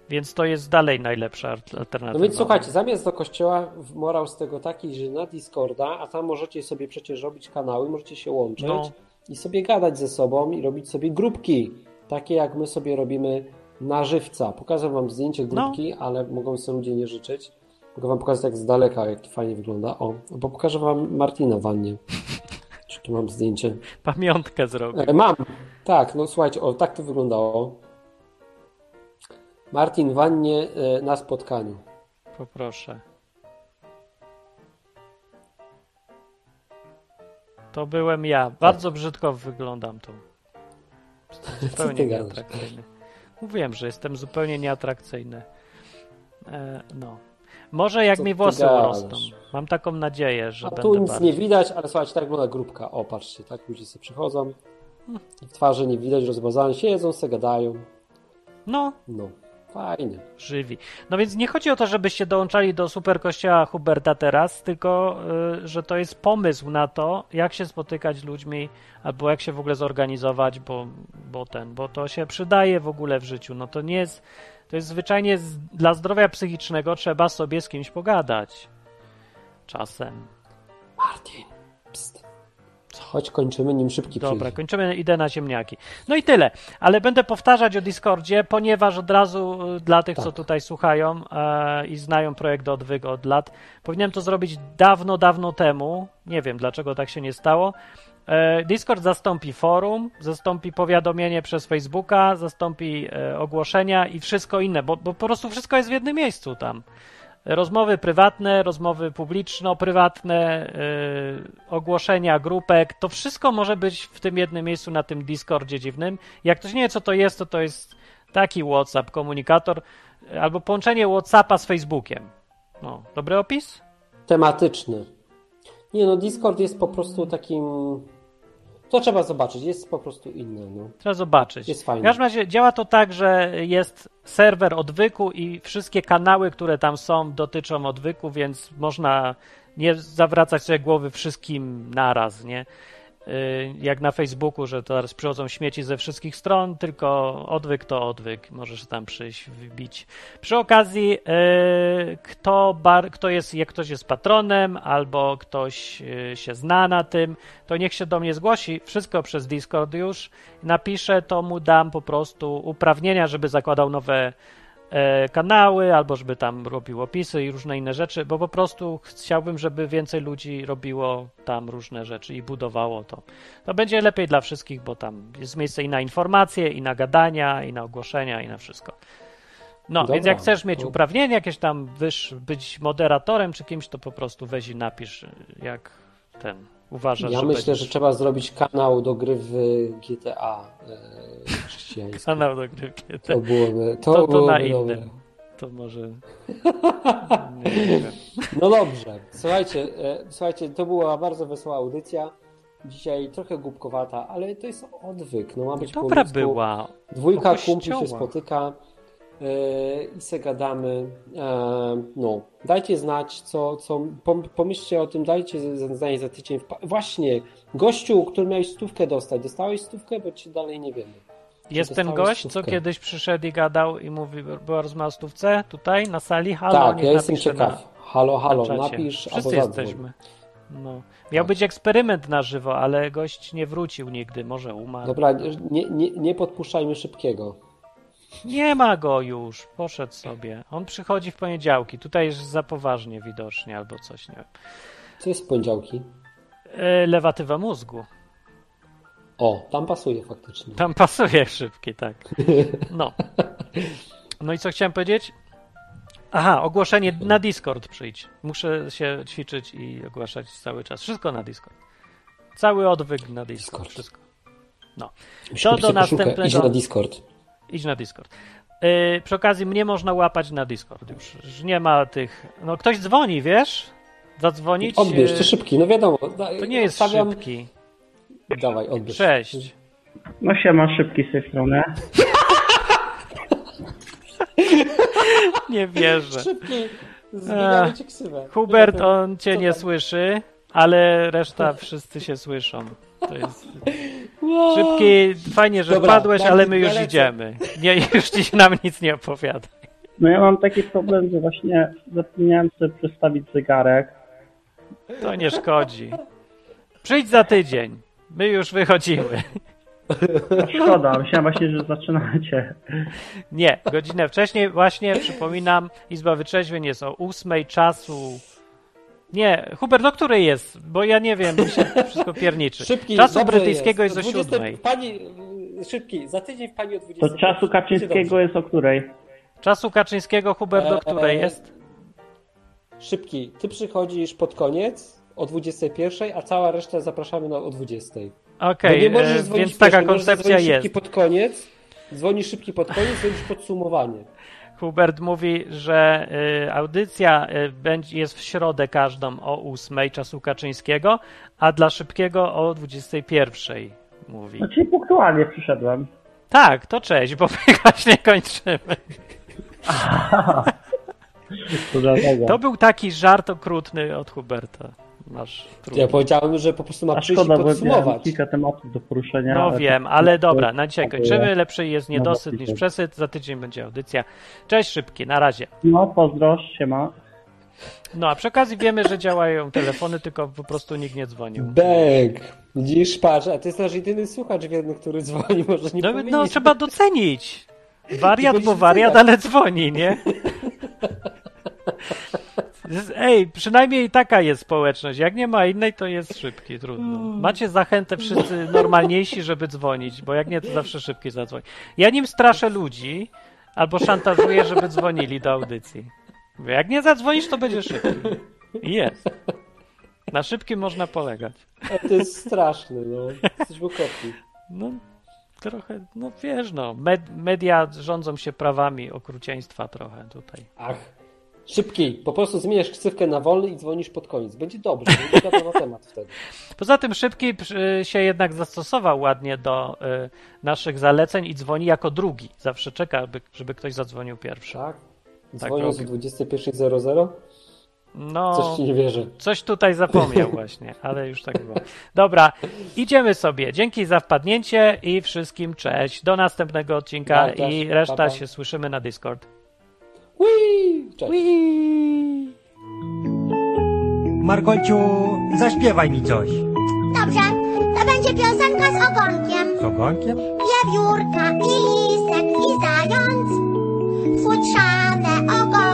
Więc to jest dalej najlepsza alternatywa. No więc słuchajcie, zamiast do kościoła morał z tego taki, że na Discorda, a tam możecie sobie przecież robić kanały, możecie się łączyć No. i sobie gadać ze sobą i robić sobie grupki, takie jak my sobie robimy na żywca. Pokażę wam zdjęcie grupki, ale mogą sobie ludzie nie życzyć. Mogę wam pokazać jak z daleka, jak fajnie wygląda. O, bo pokażę wam Martina wannie. Czy tu mam zdjęcie? Pamiątkę zrobię. E, Mam. Tak, no słuchajcie, o tak to wyglądało. Martin w wannie e, na spotkaniu. Poproszę. To byłem ja. Bardzo brzydko wyglądam tu. Zupełnie nieatrakcyjny. Mówiłem, że jestem zupełnie nieatrakcyjny. E, no. Może jak Co mi włosy urosną. Mam taką nadzieję, że A będę tu nic bardziej. nie widać, ale słuchajcie, tak wygląda grupka. O, patrzcie, tak ludzie sobie przychodzą. Ich twarzy nie widać, rozmazają, siedzą, se gadają. No, No, fajnie. żywi. No więc nie chodzi o to, żebyście dołączali do super kościoła Huberta teraz, tylko y, że to jest pomysł na to, jak się spotykać z ludźmi, albo jak się w ogóle zorganizować, bo, bo ten, bo to się przydaje w ogóle w życiu. No to nie jest, to jest zwyczajnie z, dla zdrowia psychicznego trzeba sobie z kimś pogadać. Czasem. Martin, pst. Chodź, kończymy, nim szybki Dobra, przyjdzie. kończymy, idę na ciemniaki. No i tyle, ale będę powtarzać o Discordzie, ponieważ od razu y, dla tych, co Tak. tutaj słuchają e, i znają projekt Odwyk od lat, powinienem to zrobić dawno, dawno temu. Nie wiem, dlaczego tak się nie stało. E, Discord zastąpi forum, zastąpi powiadomienie przez Facebooka, zastąpi e, ogłoszenia i wszystko inne, bo, bo po prostu wszystko jest w jednym miejscu tam. Rozmowy prywatne, rozmowy publiczno-prywatne, yy, ogłoszenia grupek, to wszystko może być w tym jednym miejscu na tym Discordzie dziwnym. Jak ktoś nie wie, co to jest, to to jest taki WhatsApp, komunikator, yy, albo połączenie WhatsAppa z Facebookiem. No, dobry opis? Tematyczny. Nie no, Discord jest po prostu takim... To trzeba zobaczyć, jest po prostu inny. No. Trzeba zobaczyć. Jest W fajny. każdym razie działa to tak, że jest serwer odwyku i wszystkie kanały, które tam są, dotyczą odwyku, więc można nie zawracać sobie głowy wszystkim naraz, nie? Yy, Jak na Facebooku, że teraz przychodzą śmieci ze wszystkich stron, tylko odwyk to odwyk. Możesz tam przyjść, wbić. Przy okazji, yy, kto, bar, kto jest, jak ktoś jest patronem, albo ktoś yy, się zna na tym, to niech się do mnie zgłosi. Wszystko przez Discord już. Napiszę, to mu dam po prostu uprawnienia, żeby zakładał nowe kanały, albo żeby tam robił opisy i różne inne rzeczy, bo po prostu chciałbym, żeby więcej ludzi robiło tam różne rzeczy i budowało to. To będzie lepiej dla wszystkich, bo tam jest miejsce i na informacje, i na gadania, i na ogłoszenia, i na wszystko. No, Dobra, więc jak chcesz mieć to- uprawnienia, jakieś tam wyż, być moderatorem czy kimś, to po prostu weź i napisz, jak ten uważasz, Ja że myślę, będziesz... że trzeba zrobić kanał do gry w GTA e. Kanał do gry GTA. To byłoby, to To- to byłoby na dobre. innym. To może... No dobrze, słuchajcie, e, słuchajcie, to była bardzo wesoła audycja. Dzisiaj trochę głupkowata, ale to jest odwyk. No ma być po Dobra ludzku. była. Dwójka kumpli się spotyka i se gadamy. E, no, dajcie znać, co, co pom, pomyślcie o tym, dajcie z- z- znanie za tydzień. Właśnie, gościu, który miałeś stówkę dostać, dostałeś stówkę, bo ci dalej nie wiemy. Jest ten gość, co stówkę? kiedyś przyszedł i gadał i mówi, była rozmowa o stówce tutaj na sali? Halo, tak, ja jestem ciekaw. Halo, halo, na, na napisz albo Wszyscy zadzwoń. jesteśmy. No. Miał być eksperyment na żywo, ale gość nie wrócił nigdy, może umarł. Dobra, nie, nie, nie podpuszczajmy szybkiego. Nie ma go już, poszedł sobie. On przychodzi w poniedziałki, tutaj jest za poważnie widocznie albo coś, nie wiem. Co jest w poniedziałki? E, lewatywa mózgu. O, tam pasuje faktycznie. Tam pasuje szybki, tak. No. No i co chciałem powiedzieć? Aha, ogłoszenie na Discord przyjdź. Muszę się ćwiczyć i ogłaszać cały czas. Wszystko na Discord. Cały odwyk na Discord. Discord. Wszystko. Musimy do pisać koszulkę. następnego- Idź na Discord. Idź na Discord. Yy, przy okazji mnie można łapać na Discord już. Już nie ma tych... No ktoś dzwoni, wiesz? Zadzwonić... Odbierz, to szybki, no wiadomo. Da- To nie jest stawiam- szybki. Dawaj, odbierz. Cześć. No siema, szybki z tej strony. Nie wierzę. Szybki, zmieniamy ci ksywę. Hubert, on cię Co nie tam? słyszy, ale reszta wszyscy się słyszą. To jest... Szybki, fajnie, że Dobra, wpadłeś, tak, ale my już idziemy. Nie, już ci nam nic nie opowiada. No ja mam taki problem, że właśnie zapomniałem sobie przestawić zegarek. To nie szkodzi. Przyjdź za tydzień. My już wychodzimy. Szkoda, myślałem właśnie, że zaczynacie. Nie, godzinę wcześniej właśnie, przypominam, Izba Wytrzeźwień jest o ósmej czasu. Nie, Hubert, do której jest? Bo ja nie wiem, mi się wszystko pierniczy. Szybki, Czasu brytyjskiego jest, jest. o 20 siódmej. Pani, szybki, za tydzień w pani o 20. To czasu Kaczyńskiego jest o której? Czasu Kaczyńskiego, Hubert, do E, której jest? Szybki, ty przychodzisz pod koniec o 21, a cała reszta zapraszamy na o 20. Okej, możesz e, więc taka koncepcja jest. szybki pod koniec, dzwonisz szybki pod koniec, zrobisz podsumowanie. Hubert mówi, że y, audycja y, jest w środę każdą o 8 czasu Kaczyńskiego, a dla szybkiego o 21 mówi. No czyli punktualnie przyszedłem. Tak, to cześć, bo my właśnie kończymy. To. To był taki żart okrutny od Huberta. Masz Ja trudno. powiedziałem, że po prostu ma A przyjść i szkoda, bo miałem podsumować. kilka tematów do poruszenia. No ale wiem, ale to- dobra, na dzisiaj kończymy. Lepszy jest niedosyt niż przesyt. Za tydzień będzie audycja. Cześć szybki, na razie. No, pozdro, siema. No a przy okazji wiemy, że działają telefony, tylko po prostu nikt nie dzwonił. Bang! Widzisz, patrz, a to jest nasz jedyny słuchacz wierny, który dzwoni, może nie No, no trzeba docenić. Wariat, bo wariat, ale dzwoni, nie? Ej, przynajmniej taka jest społeczność. Jak nie ma innej, to jest szybki, trudno. Macie zachętę wszyscy normalniejsi, żeby dzwonić, bo jak nie, to zawsze szybki zadzwoni. Ja nim straszę ludzi, albo szantażuję, żeby dzwonili do audycji. Mówię, jak nie zadzwonisz, to będzie szybki. I jest. Na szybkim można polegać. A to jest straszne, no. Jesteśmy okropni. No, trochę, no wiesz, no, med, media rządzą się prawami okrucieństwa trochę tutaj. Ach. Szybki, po prostu zmieniasz ksywkę na wolny i dzwonisz pod koniec. Będzie dobrze, będzie na temat wtedy. Poza tym Szybki się jednak zastosował ładnie do y, naszych zaleceń i dzwoni jako drugi. Zawsze czeka, żeby ktoś zadzwonił pierwszy. Tak? Tak Dzwoniąc o robił. 21.00? No, Coś ci nie wierzę. coś tutaj zapomniał właśnie, ale już tak było. Dobra, idziemy sobie. Dzięki za wpadnięcie i wszystkim cześć. Do następnego odcinka Tak, i reszta się słyszymy na Discord. Whee! Cześć. Whee! Markolciu, zaśpiewaj mi coś. Dobrze, to będzie piosenka z ogonkiem. Z ogonkiem? Wiewiórka i lisek i zając futrzane ogonki